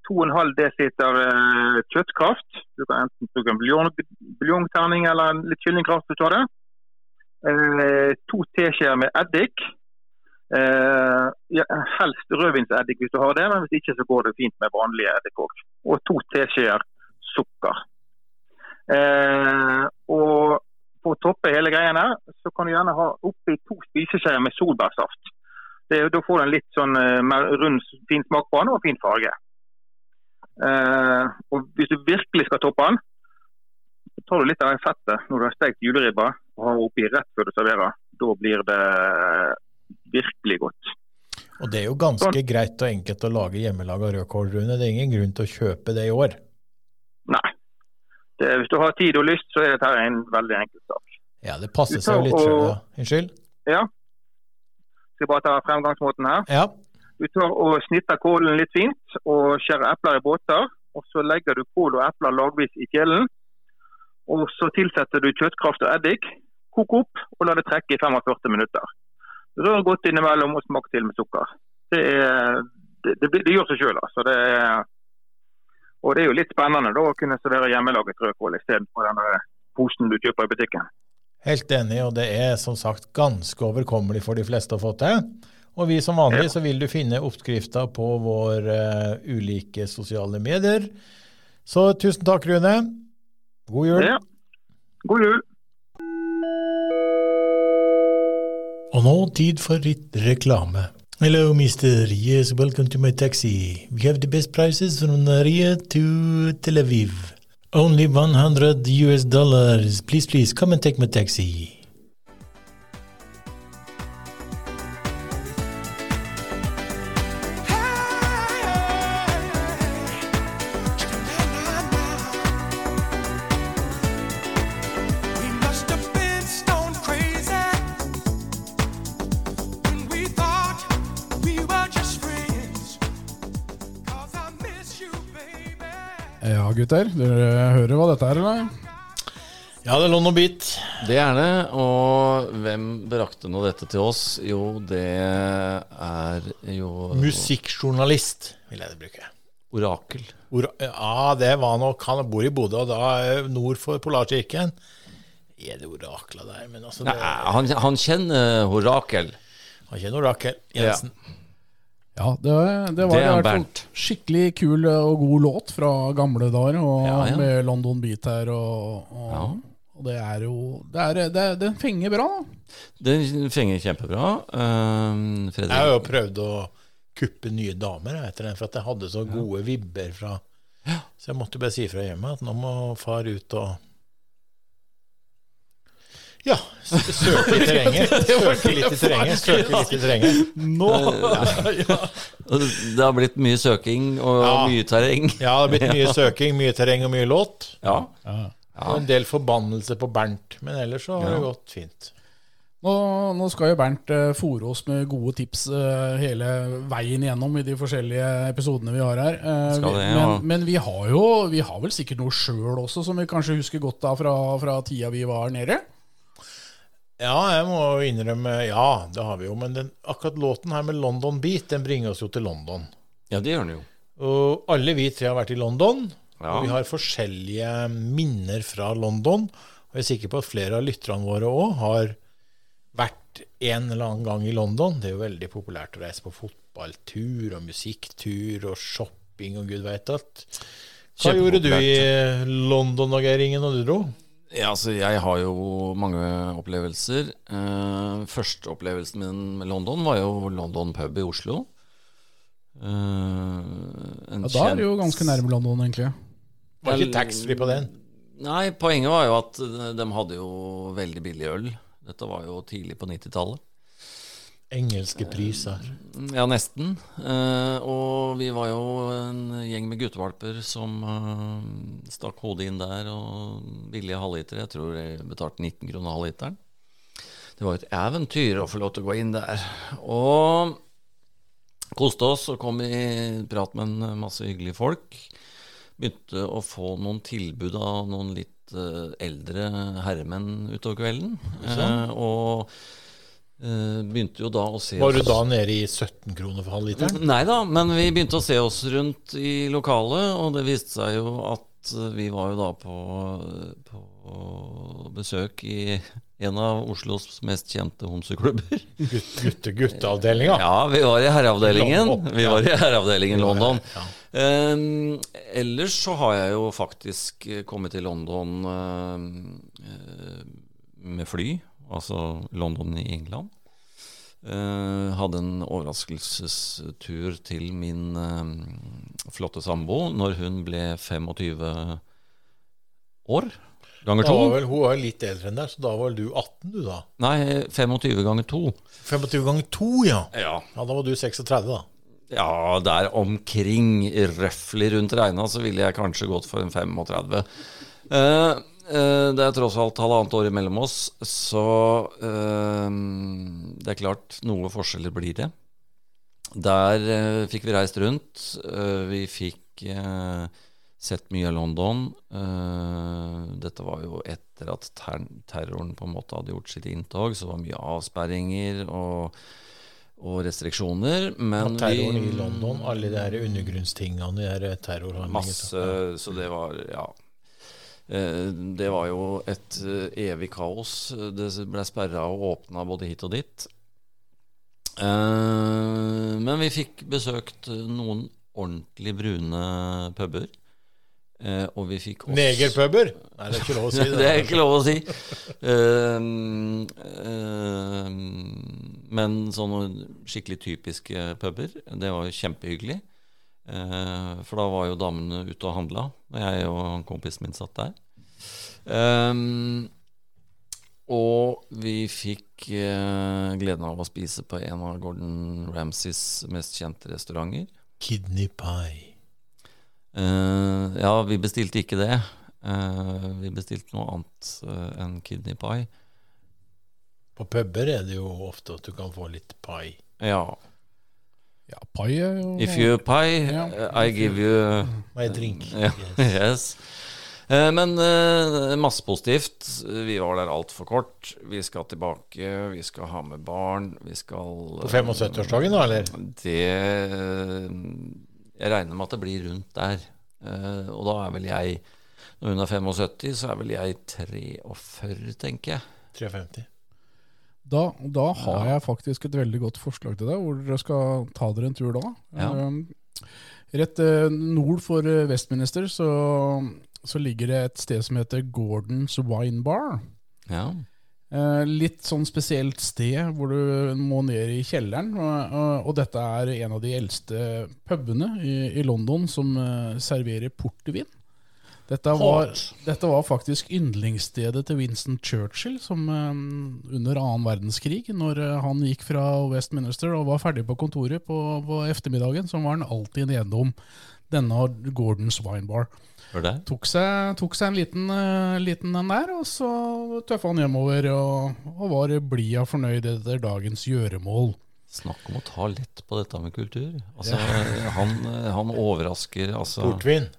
2,5 dl eh, kjøttkraft. Du kan enten bruke en buljong- buljongterning eller en litt kyllingkraft. du tar det. Eh, to teskjeer med eddik. Eh, ja, helst rødvinseddik hvis du har det, men hvis ikke så går det fint med vanlig eddik òg. Og to teskjeer sukker. Eh, og for å toppe hele greien her, så kan du gjerne ha oppi to spiseskjeer med solbærsaft. Det, da får du en litt sånn eh, mer rund, fin smak på den og fin farge. Eh, og hvis du virkelig skal toppe den, så tar du litt av det fettet når du har stekt juleribba og har oppi rett før du serverer. Da blir det virkelig godt. Og det er jo ganske greit og enkelt å lage hjemmelaga rødkål, Rune. Det er ingen grunn til å kjøpe det i år. Nei. Det, hvis du har tid og lyst, så er dette en veldig enkel sak. Ja, det passer seg jo litt sjøl, da. ja. Unnskyld? Ja. Skal bare ta fremgangsmåten her. Ja. Du tar og snitter kålen litt fint og skjærer epler i båter. Og så legger du kål og epler lagvis i kjelen. Og så tilsetter du kjøttkraft og eddik. Kok opp og la det trekke i 45 minutter. Rør godt innimellom og smak til med sukker. Det, er, det, det, det gjør seg sjøl. Altså. Det er- og det er jo litt spennende da, å kunne servere hjemmelaget rødkål istedenfor den der posen du kjøper i butikken. Helt enig, og det er som sagt ganske overkommelig for de fleste å få til. Og vi som vanlig så vil du finne oppskrifter på våre eh, ulike sosiale medier. Så tusen takk, Rune. God jul. Ja. God jul. Og nå tid for litt reklame. Hello, mister. Yes, welcome to my taxi. We have the best prices from Naria to Tel Aviv. Only 100 US dollars. Please, please, come and take my taxi. Gutter. Dere hører hva dette er, eller? Ja, det lå noe bit. Det er det. Og hvem brakte nå dette til oss? Jo, det er jo Musikkjournalist, vil jeg bruke. Orakel. Or ja, det var nok Han bor i Bodø, og da nord for Polarkirken. Er det orakler der? Men altså, det, Nei, han, han kjenner Orakel. han kjenner Orakel Jensen. Ja, det, det var Det i hvert fall skikkelig kul og god låt fra gamle dager, og Ja, ja. med London Beat her. Og, og, Ja. og det er jo det er, det, Den fenger bra, da. Den fenger kjempebra. Um, Jeg har jo prøvd å kuppe nye damer etter den, for at jeg hadde så gode vibber fra Så jeg måtte bare si fra hjemme at nå må far ut og Ja, søke i terrenget. Søke litt i terrenget. Søke litt i terrenget. Nå! ja. Det har blitt mye søking og Ja. mye terreng. Ja, det har blitt mye søking, mye terreng og mye låt. Ja. Og en del forbannelse på Bernt, men ellers så har det gått fint. Nå, nå skal jo Bernt uh, fòre oss med gode tips eh, hele veien igjennom i de forskjellige episodene vi har her. Eh, Skal vi, det, ja. men, men vi har jo vi har vel sikkert noe sjøl også, som vi kanskje husker godt av fra, fra tida vi var nede? Ja, jeg må innrømme Ja, det har vi jo. Men den, akkurat låten her med London Beat, den bringer oss jo til London. ja, det gjør den jo. Og alle vi tre har vært i London. Ja. Og vi har forskjellige minner fra London. Og jeg er sikker på at flere av lytterne våre òg har vært en eller annen gang i London. Det er jo veldig populært å reise på fotballtur og musikktur og shopping og gud veit alt. Hva gjorde du i London og Geir Ingen når du dro? Ja, altså, jeg har jo mange opplevelser. Eh, første opplevelsen min med London var jo London pub i Oslo. Eh, en Ja, da er det jo ganske nærme London, egentlig. Var ikke taxfree på den? Nei, poenget var jo at de hadde jo veldig billig øl. Dette var jo tidlig på 90-tallet. Engelske priser. Ja, nesten. Eh, og vi var jo en gjeng med guttevalper som eh, stakk hodet inn der og billige halvliter. Jeg tror jeg betalte 19 kroner halvliteren. Det var et eventyr å få lov til å gå inn der. Og koste oss og kom i prat med en masse hyggelige folk. Begynte å få noen tilbud av noen litt eh, eldre herremenn utover kvelden. Sånn. og begynte jo da å se Var du da nede i 17 kroner for halvliteren? Nei da, men vi begynte å se oss rundt i lokalet, og det viste seg jo at vi var jo da på, på besøk i en av Oslos mest kjente homseklubber. Gutte-gutteavdelinga? Ja, vi var i herreavdelingen. Vi var i herreavdelingen London. Um, ellers så har jeg jo faktisk eh, kommet til London uh, eh, med fly, altså London i England. Eh, hadde en overraskelsestur til min eh, flotte sambo når hun ble 25 år. Ganger to. vel, hun var litt eldre enn deg, så da var vel du 18, du da? Nei, 25 ganger to. 25 ganger 2, ja. Ja. Ja, Da var du 36, da. Ja, der omkring, røftlig rundt regna, så ville jeg kanskje gått for en 35. Eh, eh, det er tross alt halvannet år imellom oss, så eh, det er klart, noe forskjeller blir det. Der eh, fikk vi reist rundt. Eh, vi fikk eh, sett mye av London. Eh, dette var jo etter at ter terroren på en måte hadde gjort sitt inntog, så det var mye avsperringer. og og restriksjoner. Men Og terroren vi, i London, alle de undergrunnstingene, de terrorhandlingene. Masse, så det var Ja. Eh, Det var jo et eh, evig kaos. Det ble sperra og åpna både hit og dit. Eh, Men vi fikk besøkt noen ordentlig brune puber. Eh, Og vi fikk også Negerpuber? Nei, det er ikke lov å si det. det er ikke lov å si. Ehm, ehm, men sånne skikkelig typiske puber, det var jo kjempehyggelig. Eh, for da var jo damene ute og handla, og jeg og kompisen min satt der. Ehm, og vi fikk eh, gleden av å spise på en av Gordon Ramsays mest kjente restauranter. Kidney pie. Eh, ja, vi bestilte ikke det. Eh, vi bestilte noe annet eh, enn kidney pie. På puber er det jo ofte at du kan få litt pie. Ja. Ja, pai er jo If you pie, Ja. eh, I give you My drink. Ja, yes. Eh, Men eh, masse positivt. Vi var der altfor kort. Vi skal tilbake, vi skal ha med barn. Vi skal På 75-årsdagen, da, eller? Det eh, Jeg regner med at det blir rundt der. Eh, Og da er vel jeg Når hun er 75, så er vel jeg 43, tenker jeg. 53. Da, da har jeg faktisk et veldig godt forslag til deg, hvor dere skal ta dere en tur da. Ja. Um, Rett eh, nord for vestminister så, så ligger det et sted som heter Gordons Wine Bar. Ja. Eh, litt sånn spesielt sted hvor du må ned i kjelleren. Og, og, dette er en av de eldste pubene i, i London som eh, serverer portvin. Dette var, dette var faktisk yndlingsstedet til Winston Churchill som eh, under annen verdenskrig, når eh, han gikk fra Westminster og var ferdig på kontoret på, på ettermiddagen, så var han alltid nedom denne Gordons Wine Bar. Tok seg, tok seg en liten, eh, liten en der, og så tøffa han hjemover og, og var blid og fornøyd etter dagens gjøremål. Snakk om å ta lett på dette med kultur. Altså, han, han overrasker altså Portvin.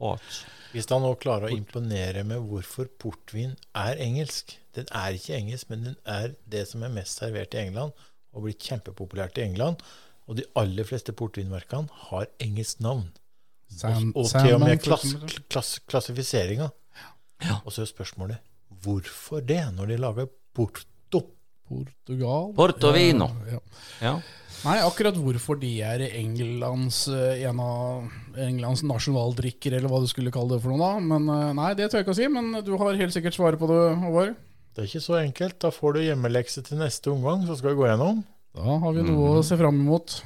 Port. Hvis han nå klarer å imponere med hvorfor portvin er engelsk Den er ikke engelsk, men den er det som er mest servert i England, og blitt kjempepopulært i England. Og de aller fleste portvinmerkene har engelsk navn. Sam- og, og til og med klass, klass, klassifiseringa. Og så er spørsmålet hvorfor det, når de lager porto? Portugal. Portovino. Ja, ja. Ja. Nei, akkurat hvorfor de er Englands, eh, en av Englands nasjonaldrikker, eller hva du skulle kalle det for noe da. Men eh, nei, det tør jeg ikke å si, men du har helt sikkert svaret på det, Håvard. Det er ikke så enkelt. Da får du hjemmelekse til neste omgang, så skal vi gå gjennom. Da har vi noe å se fram imot.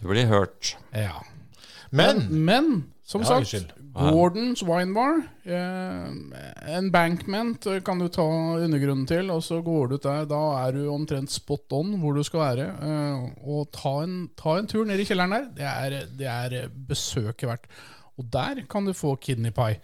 Du blir hørt. Ja. Men Men, som Ja, sagt, unnskyld. Gordons Wine Bar. Eh, embankment eh, kan du ta undergrunnen til, og så går du ut der. Da er du omtrent spot on hvor du skal være. Eh, og ta en, ta en tur ned i kjelleren der. Det er, det er besøket verdt. Og der kan du få kidney pie.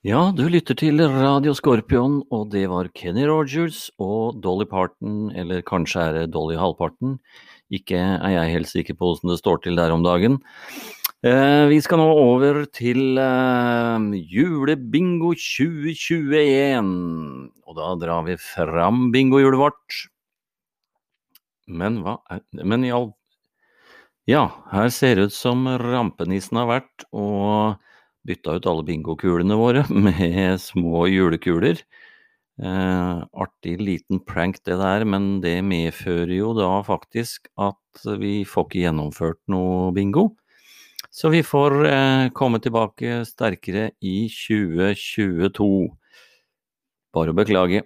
Ja, du lytter til Radio Skorpion, og det var Kenny Rogers og Dolly Parton, eller kanskje er det Dolly Halvparten. Ikke er jeg helt sikker på hvordan det står til der om dagen. Eh, vi skal nå over til eh, julebingo 2021, og da drar vi fram bingohjulet vårt. Men hva er Men i all Ja, her ser det ut som rampenissen har vært og bytta ut alle bingokulene våre med små julekuler. Eh, artig liten prank det der, men det medfører jo da faktisk at vi får ikke gjennomført noe bingo. Så vi får eh, komme tilbake sterkere i 2022. Bare å beklage.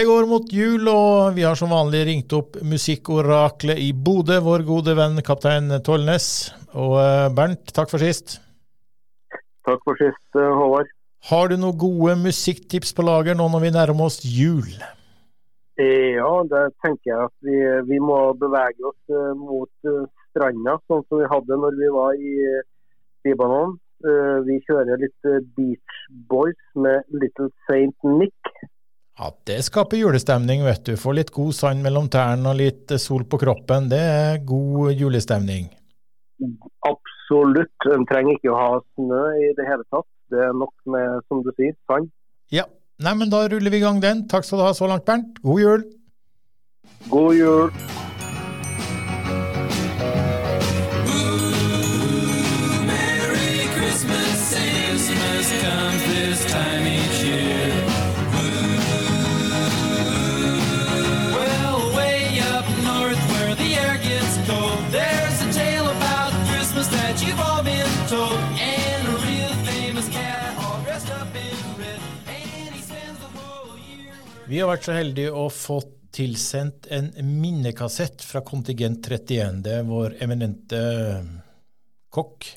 Det går mot jul, og vi har som vanlig ringt opp musikkoraklet i Bodø, vår gode venn kaptein Tollnes. Og eh, Bernt, takk for sist. Takk for sist, eh, Håvard. Har du noen gode musikktips på lager nå når vi nærmer oss jul? Eh, Ja, det tenker jeg at vi, vi må bevege oss mot stranda, sånn som vi hadde når vi var i Libanon. Vi kjører litt Beach Boys med Little Saint Nick. Ja, Det skaper julestemning, vet du. Få litt god sand mellom tærne og litt eh, sol på kroppen. Det er god julestemning. Absolutt. En trenger ikke å ha snø i det hele tatt. Det er nok med, som du sier, sand. Ja. Nei, men da ruller vi i gang den. Takk skal du ha så langt, Bernt. God jul. God jul. Vi har vært så heldige å få tilsendt en minnekassett fra kontingent 31. Det er vår eminente kokk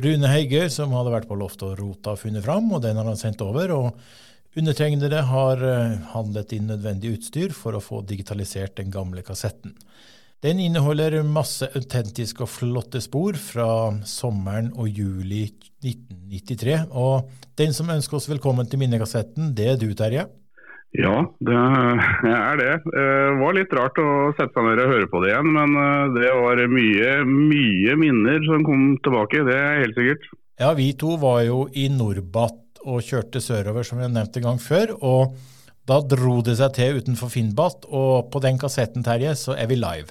Rune Heige som hadde vært på loftet og rota og funnet fram, og den har han sendt over. og Undertegnede har eh, handlet inn nødvendig utstyr for å få digitalisert den gamle kassetten. Den inneholder masse autentiske og flotte spor fra sommeren og juli 1993. Og den som ønsker oss velkommen til minnekassetten, det er du, Terje. Ja, det er det. Det var litt rart å sette seg ned og høre på det igjen, men eh, det var mye, mye minner som kom tilbake, det er helt sikkert. Ja, vi to var jo i Norbat og kjørte sørover, som vi har nevnt en gang før. og da dro det seg til utenfor Finnbat, og på den kassetten, Terje, så er vi live.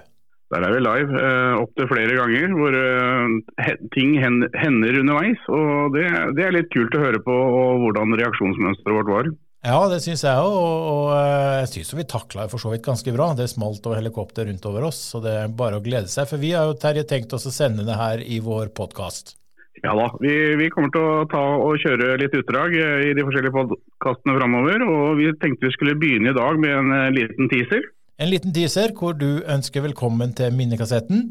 Der er vi live eh, opptil flere ganger, hvor eh, ting hender underveis. og det, det er litt kult å høre på og hvordan reaksjonsmønsteret vårt var. Ja, det syns jeg òg, og, og eh, jeg syns vi takla det for så vidt ganske bra. Det smalt over helikopter rundt over oss, så det er bare å glede seg. For vi har jo, Terje, tenkt oss å sende det her i vår podkast. Ja da, vi, vi kommer til å ta og kjøre litt utdrag eh, i de forskjellige podkastene framover. Og vi tenkte vi skulle begynne i dag med en eh, liten teaser. En liten teaser hvor du ønsker velkommen til minnekassetten.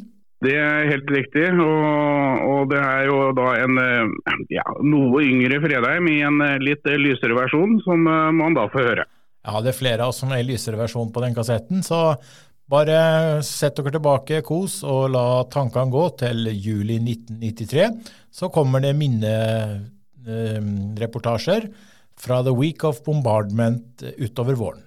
Det er helt riktig, og, og det er jo da en eh, ja, noe yngre Fredheim i en eh, litt eh, lysere versjon, som man da får høre. Ja, det er flere av oss som er i lysere versjon på den kassetten, så bare sett dere tilbake, kos, og la tankene gå til juli 1993. Så kommer det minnereportasjer fra The Week of Bombardment utover våren.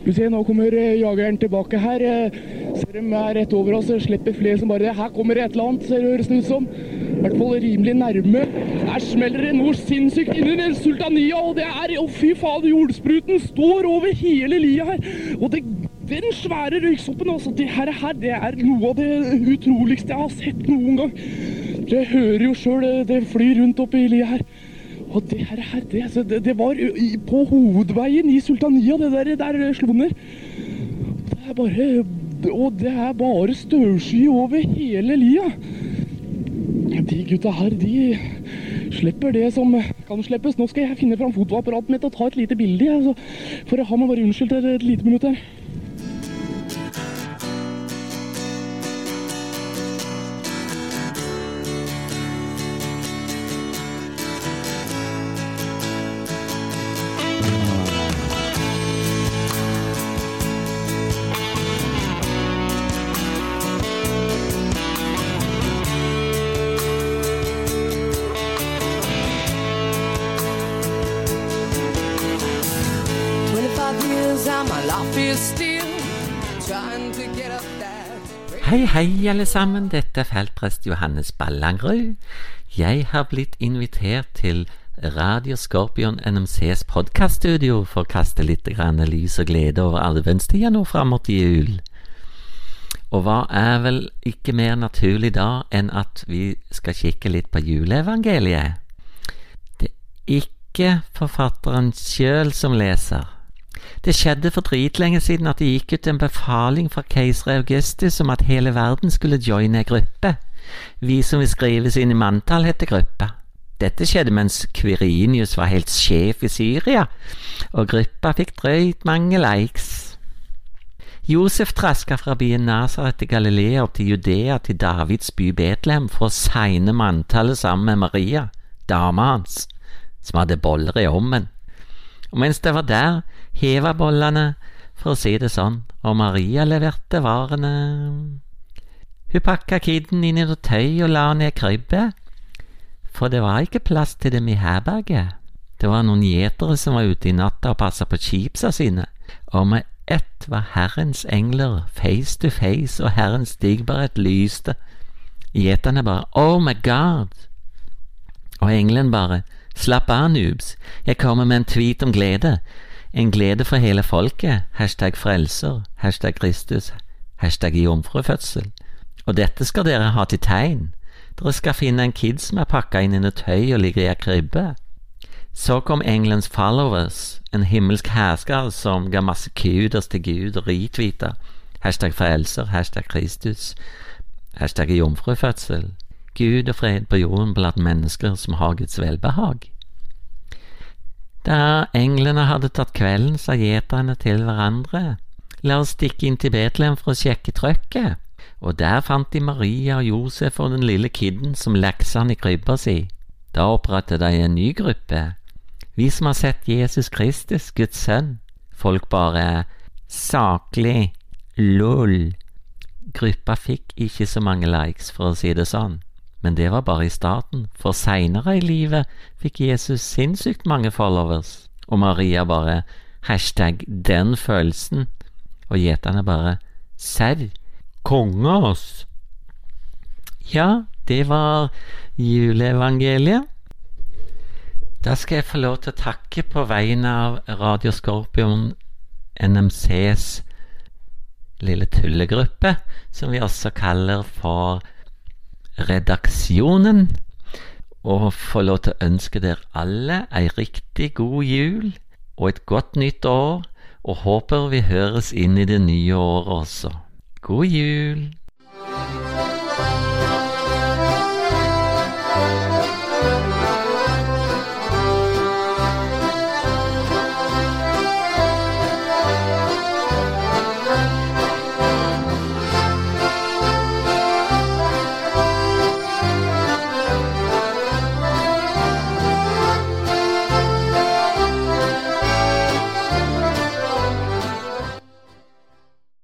Du ser, nå kommer eh, jageren tilbake her. Eh, Ser de er rett over oss, eh, slipper flere som bare det. Her kommer det et eller annet, ser det høres ut som. I hvert fall rimelig nærme. Her smeller det noe sinnssykt inni sultania, og det er Å, fy faen, jordspruten står over hele lia her. Og det, den svære røyksoppen, altså. Det her, det er noe av det utroligste jeg har sett noen gang. Dere hører jo sjøl det, det flyr rundt oppi lia her. Og det her, her det, altså, det, det var på hovedveien i Sultania, det der, der slo. Det er bare Og det er bare støvsky over hele lia. De gutta her, de slipper det som kan slippes. Nå skal jeg finne fram fotoapparatet mitt og ta et lite bilde. jeg, for å ha meg bare unnskyldt et lite minutt her. Hei, hei, alle sammen. Dette er feltprest Johannes Ballangrud. Jeg har blitt invitert til Radio Skorpion NMCs podkaststudio for å kaste litt lys og glede over adventstida nå fram mot jul. Og hva er vel ikke mer naturlig da enn at vi skal kikke litt på juleevangeliet? Det er ikke forfatteren sjøl som leser. Det skjedde for dritlenge siden at det gikk ut en befaling fra keiser Augustus om at hele verden skulle joine ei gruppe. Vi som vil skrives inn i manntall, heter gruppa. Dette skjedde mens Kvirinius var helt sjef i Syria, og gruppa fikk drøyt mange likes. Josef traska fra byen Nazaret til Galilea opp til Judea, til Davids by Betlehem, for å segne manntallet sammen med Maria, dama hans, som hadde boller i ommen. Og mens det var der, heva bollene, for å si det sånn, og Maria leverte varene. Hun pakka kidden inn i tøy og la han i for det var ikke plass til dem i herberget. Det var noen gjetere som var ute i natta og passa på chipsa sine, og med ett var Herrens engler face to face, og Herrens digbarhet lyste. Gjeterne bare Oh my God! Og engelen bare Slapp av, noobs, jeg kommer med en tweet om glede. En glede for hele folket. Hashtag frelser. Hashtag Kristus. Hashtag jomfrufødsel. Og dette skal dere ha til tegn. Dere skal finne en kid som er pakka inn i noe tøy og ligger i ei krybbe. Så kom engelens followers, en himmelsk hersker som ga masse kudos til Gud og retweeta. Hashtag frelser, hashtag Kristus, hashtag jomfrufødsel. Gud og fred på jorden blant mennesker som har Guds velbehag. Da englene hadde tatt kvelden, sa gjeterne til hverandre, la oss stikke inn til Betlehem for å sjekke trøkket, og der fant de Maria og Josef og den lille kidden som leksa han i krybba si. Da opprettet de en ny gruppe, vi som har sett Jesus Kristus, Guds sønn. Folk bare saklig, lol. Gruppa fikk ikke så mange likes, for å si det sånn. Men det var bare i starten, for seinere i livet fikk Jesus sinnssykt mange followers, og Maria bare hashtag den følelsen, og gjeterne bare serr, konge, oss'. Ja, det var juleevangeliet. Da skal jeg få lov til å takke på vegne av Radio Skorpion NMCs lille tullegruppe, som vi også kaller for Redaksjonen, og få lov til å ønske dere alle ei riktig god jul og et godt nytt år, og håper vi høres inn i det nye året også. God jul!